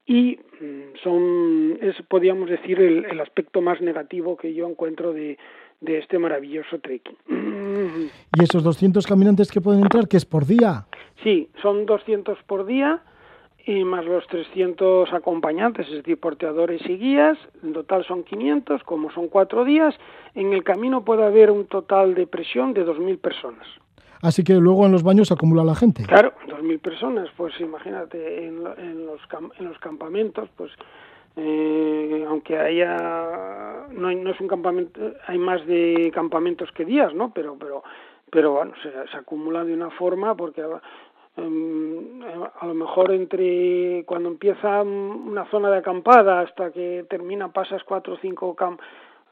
y mm, son, es, podríamos decir, el, el aspecto más negativo que yo encuentro de, de este maravilloso trekking. ¿Y esos 200 caminantes que pueden entrar, qué es por día? Sí, son 200 por día y más los 300 acompañantes, es decir, porteadores y guías, en total son 500, como son cuatro días, en el camino puede haber un total de presión de 2.000 personas. Así que luego en los baños se acumula la gente. Claro, 2.000 personas, pues imagínate, en, en, los, en los campamentos, pues eh, aunque haya, no, no es un campamento, hay más de campamentos que días, ¿no? Pero, pero, pero bueno, se, se acumula de una forma porque Em, a lo mejor entre cuando empieza una zona de acampada hasta que termina pasas cuatro o cinco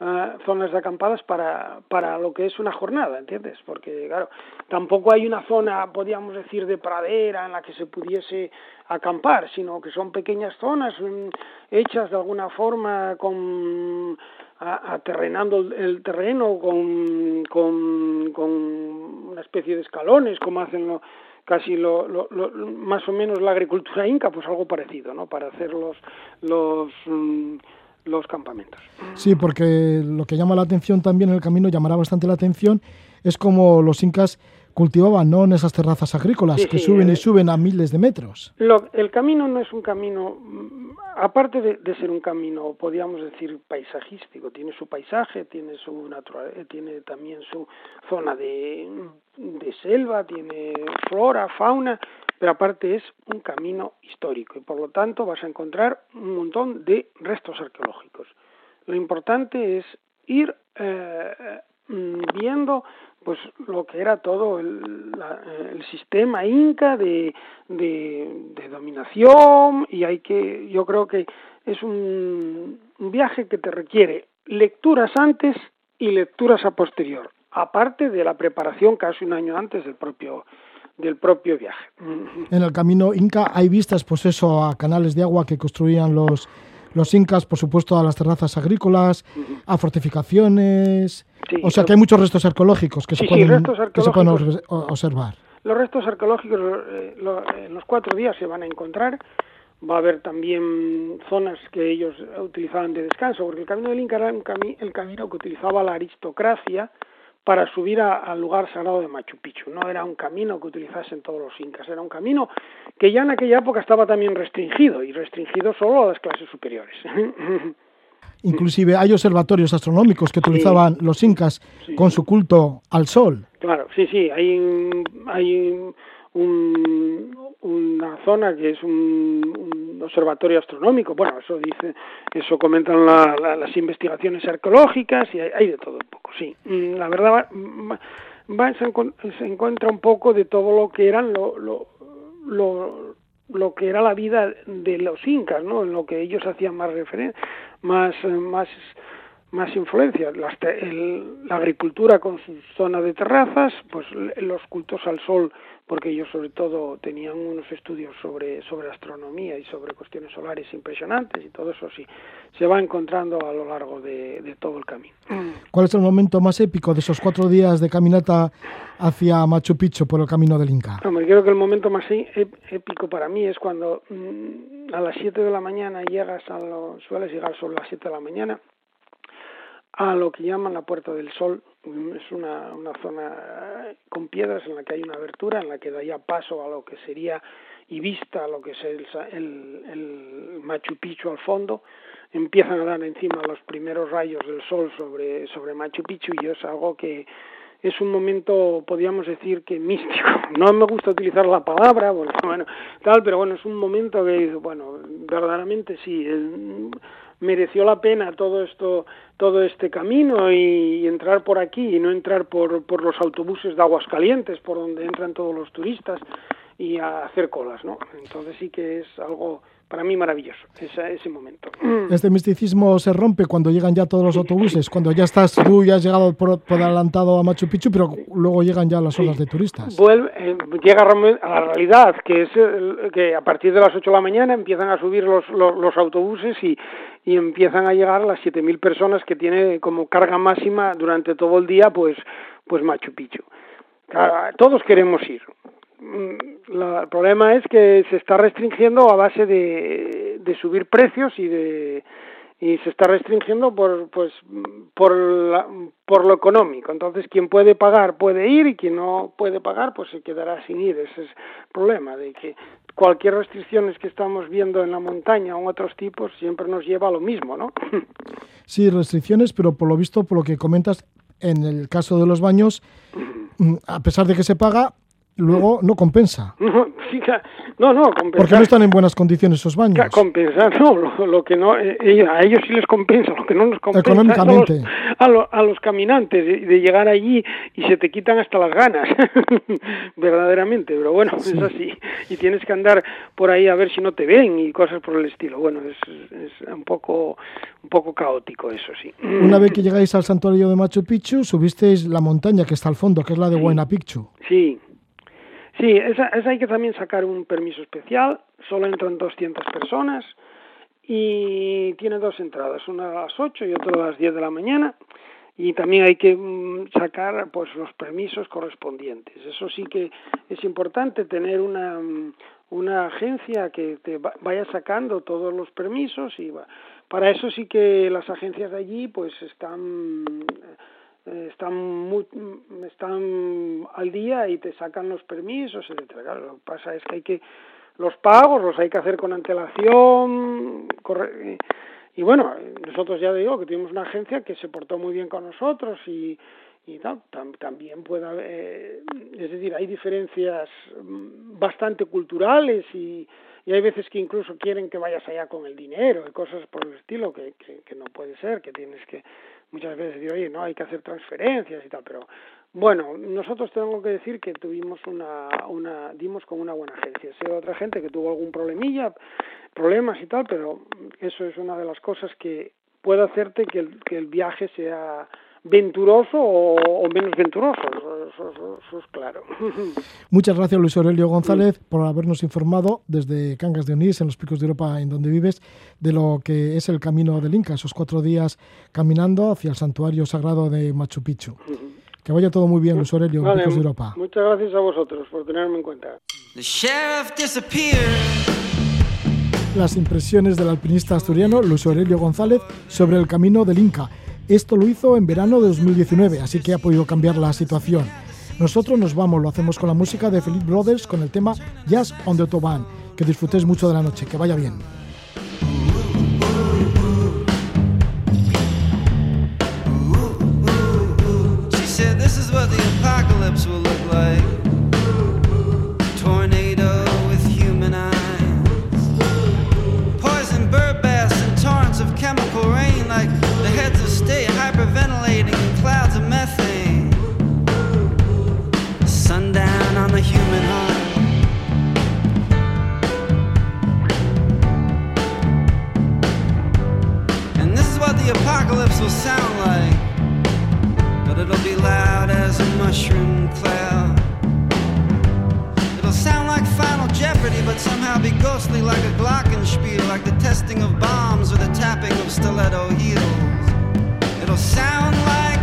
eh, zonas de acampadas para, para lo que es una jornada, ¿entiendes? Porque, claro, tampoco hay una zona, podríamos decir, de pradera en la que se pudiese acampar, sino que son pequeñas zonas mm, hechas de alguna forma con aterrenando el terreno con, con, con una especie de escalones, como hacen los casi lo, lo, más o menos la agricultura inca, pues algo parecido, ¿no? Para hacer los, los, mm, los campamentos. Sí, porque lo que llama la atención también en el camino, llamará bastante la atención, es como los incas cultivaban ¿no? en esas terrazas agrícolas que suben y eh, suben a miles de metros. Lo, el camino no es un camino, mm, aparte de, de, ser un camino, podríamos decir, paisajístico, tiene su paisaje, tiene su natural, eh, tiene también su zona de, de selva, tiene flora, fauna, pero aparte es un camino histórico y por lo tanto vas a encontrar un montón de restos arqueológicos. Lo importante es ir eh, mm, viendo pues lo que era todo el, la, el sistema inca de, de, de, dominación y hay que yo creo que es un, un viaje que te requiere lecturas antes y lecturas a posterior aparte de la preparación casi un año antes del propio del propio viaje. En el camino inca hay vistas, pues eso, a canales de agua que construían los los incas, por supuesto, a las terrazas agrícolas, uh -huh. a fortificaciones. Sí, o sea que hay muchos restos arqueológicos que, sí, se, pueden, sí, arqueológicos, que se pueden observar. Los restos arqueológicos eh, lo, en los cuatro días se van a encontrar. Va a haber también zonas que ellos utilizaban de descanso, porque el camino del Inca era un cami el camino que utilizaba la aristocracia para subir a, al lugar sagrado de Machu Picchu. No era un camino que utilizasen todos los incas, era un camino que ya en aquella época estaba también restringido y restringido solo a las clases superiores. Inclusive hay observatorios astronómicos que utilizaban sí, los incas sí. con su culto al sol. Claro, sí, sí, hay, hay un, una zona que es un, un, observatorio astronómico. Bueno, eso dice, eso comentan la, la, las investigaciones arqueológicas y hay, hay, de todo un poco, sí. Mm, la verdad va, se, encuentra un poco de todo lo que eran lo, lo, lo, lo que era la vida de los incas, ¿no? En lo que ellos hacían más referencia, más, más más influencia, la, el, la agricultura con su zona de terrazas, pues los cultos al sol porque ellos sobre todo tenían unos estudios sobre, sobre astronomía y sobre cuestiones solares impresionantes y todo eso sí se va encontrando a lo largo de, de todo el camino. ¿Cuál es el momento más épico de esos cuatro días de caminata hacia Machu Picchu por el camino del Inca? Hombre, creo que el momento más épico para mí es cuando mmm, a las 7 de la mañana llegas a lo, sueles llegar sobre las 7 de la mañana a lo que llaman la Puerta del Sol. Es una, una zona con piedras en la que hay una abertura, en la que daría paso a lo que sería y vista a lo que es el, el, el Machu Picchu al fondo. Empiezan a dar encima los primeros rayos del sol sobre, sobre Machu Picchu y es algo que es un momento, podríamos decir que místico. No me gusta utilizar la palabra, bueno, tal, pero bueno, es un momento que, bueno, verdaderamente sí, mereció la pena todo esto, todo este camino y, y, entrar por aquí y no entrar por, por los autobuses de Aguascalientes, por donde entran todos los turistas y a hacer colas, ¿no? Entonces sí que es algo para mí maravilloso ese, ese momento. Este misticismo se rompe cuando llegan ya todos los autobuses, cuando ya estás tú ya has llegado por, adelantado a Machu Picchu, pero luego llegan ya las horas de turistas. Vuelve, eh, llega a la realidad, que es que a partir de las 8 de la mañana empiezan a subir los, los, autobuses y, y empiezan a llegar las 7.000 personas que tiene como carga máxima durante todo el día, pues, pues Machu Picchu. Todos queremos ir, Mm, el problema es que se está restringiendo a base de, de subir precios y de y se está restringiendo por pues por la, por lo económico. Entonces quien puede pagar puede ir y quien no puede pagar pues se quedará sin ir. Ese es el problema de que cualquier restricciones que estamos viendo en la montaña o otros tipos siempre nos lleva a lo mismo no sí restricciones pero por lo visto por lo que comentas en el caso de los baños a pesar de que se paga luego no compensa. No, no, compensa. Porque no están en buenas condiciones esos baños. Compensa, no, lo, que no, eh, a ellos sí les compensa, lo que no nos compensa Económicamente. A los, a, los, caminantes, de, llegar allí y se te quitan hasta las ganas, verdaderamente, pero bueno, es así. Y tienes que andar por ahí a ver si no te ven y cosas por el estilo. Bueno, es, es un poco un poco caótico eso, sí. Una vez que llegáis al santuario de Machu Picchu, subisteis la montaña que está al fondo, que es la de Huayna Picchu. Sí, Sí, esa, hay que también sacar un permiso especial, solo entran 200 personas y tiene dos entradas, una a las 8 y otra a las 10 de la mañana y también hay que mm, sacar pues los permisos correspondientes. Eso sí que es importante tener una, mm, una agencia que te vaya sacando todos los permisos y para eso sí que las agencias de allí pues están están muy, están al día y te sacan los permisos, etcétera. Lo que pasa es que hay que los pagos los hay que hacer con antelación, y bueno, nosotros ya digo que tenemos una agencia que se portó muy bien con nosotros y, y también puede haber, eh, es decir, hay diferencias bastante culturales y, y hay veces que incluso quieren que vayas allá con el dinero y cosas por el estilo que, que, que no puede ser, que tienes que muchas veces decir, oye, no, hay que hacer transferencias y tal, pero bueno, nosotros tengo que decir que tuvimos una, una dimos con una buena agencia. Sé otra gente que tuvo algún problemilla, problemas y tal, pero eso es una de las cosas que puede hacerte que el, que el viaje sea venturoso o, menos venturoso, eso, es claro. Muchas gracias Luis Aurelio González por habernos informado desde Cangas de Onís, en los picos de Europa en donde vives, de lo que es el camino del Inca, esos cuatro días caminando hacia el santuario sagrado de Machu Picchu. Que vaya todo muy bien, Luis Aurelio, en Picos de Europa. Muchas gracias a vosotros por tenerme en cuenta. Las impresiones del alpinista asturiano Luis Aurelio González sobre el camino del Inca esto lo hizo en verano de 2019, así que ha podido cambiar la situación. Nosotros nos vamos, lo hacemos con la música de Philip Brothers con el tema Jazz on the Autobahn. Que disfrutéis mucho de la noche, que vaya bien. Will sound like, but it'll be loud as a mushroom cloud. It'll sound like Final Jeopardy, but somehow be ghostly like a glockenspiel, like the testing of bombs or the tapping of stiletto heels. It'll sound like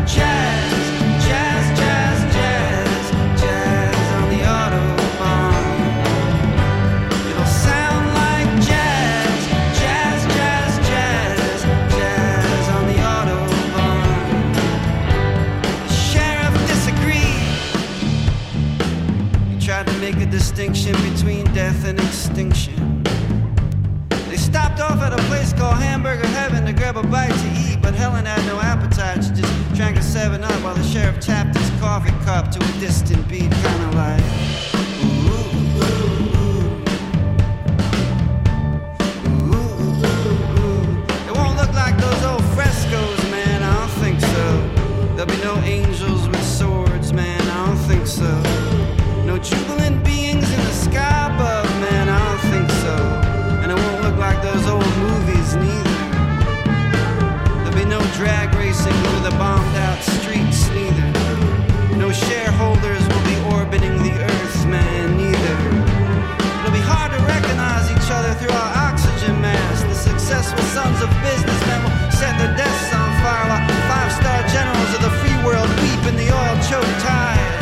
distinction between death and extinction. They stopped off at a place called Hamburger Heaven to grab a bite to eat, but Helen had no appetite. She just drank a 7 Up while the sheriff tapped his coffee cup to a distant beat, kinda like. It won't look like those old frescoes, man, I don't think so. There'll be no angels with swords, man, I don't think so. No jubilant of businessmen will set their desks on fire while five-star generals of the free world weep in the oil-choked tide.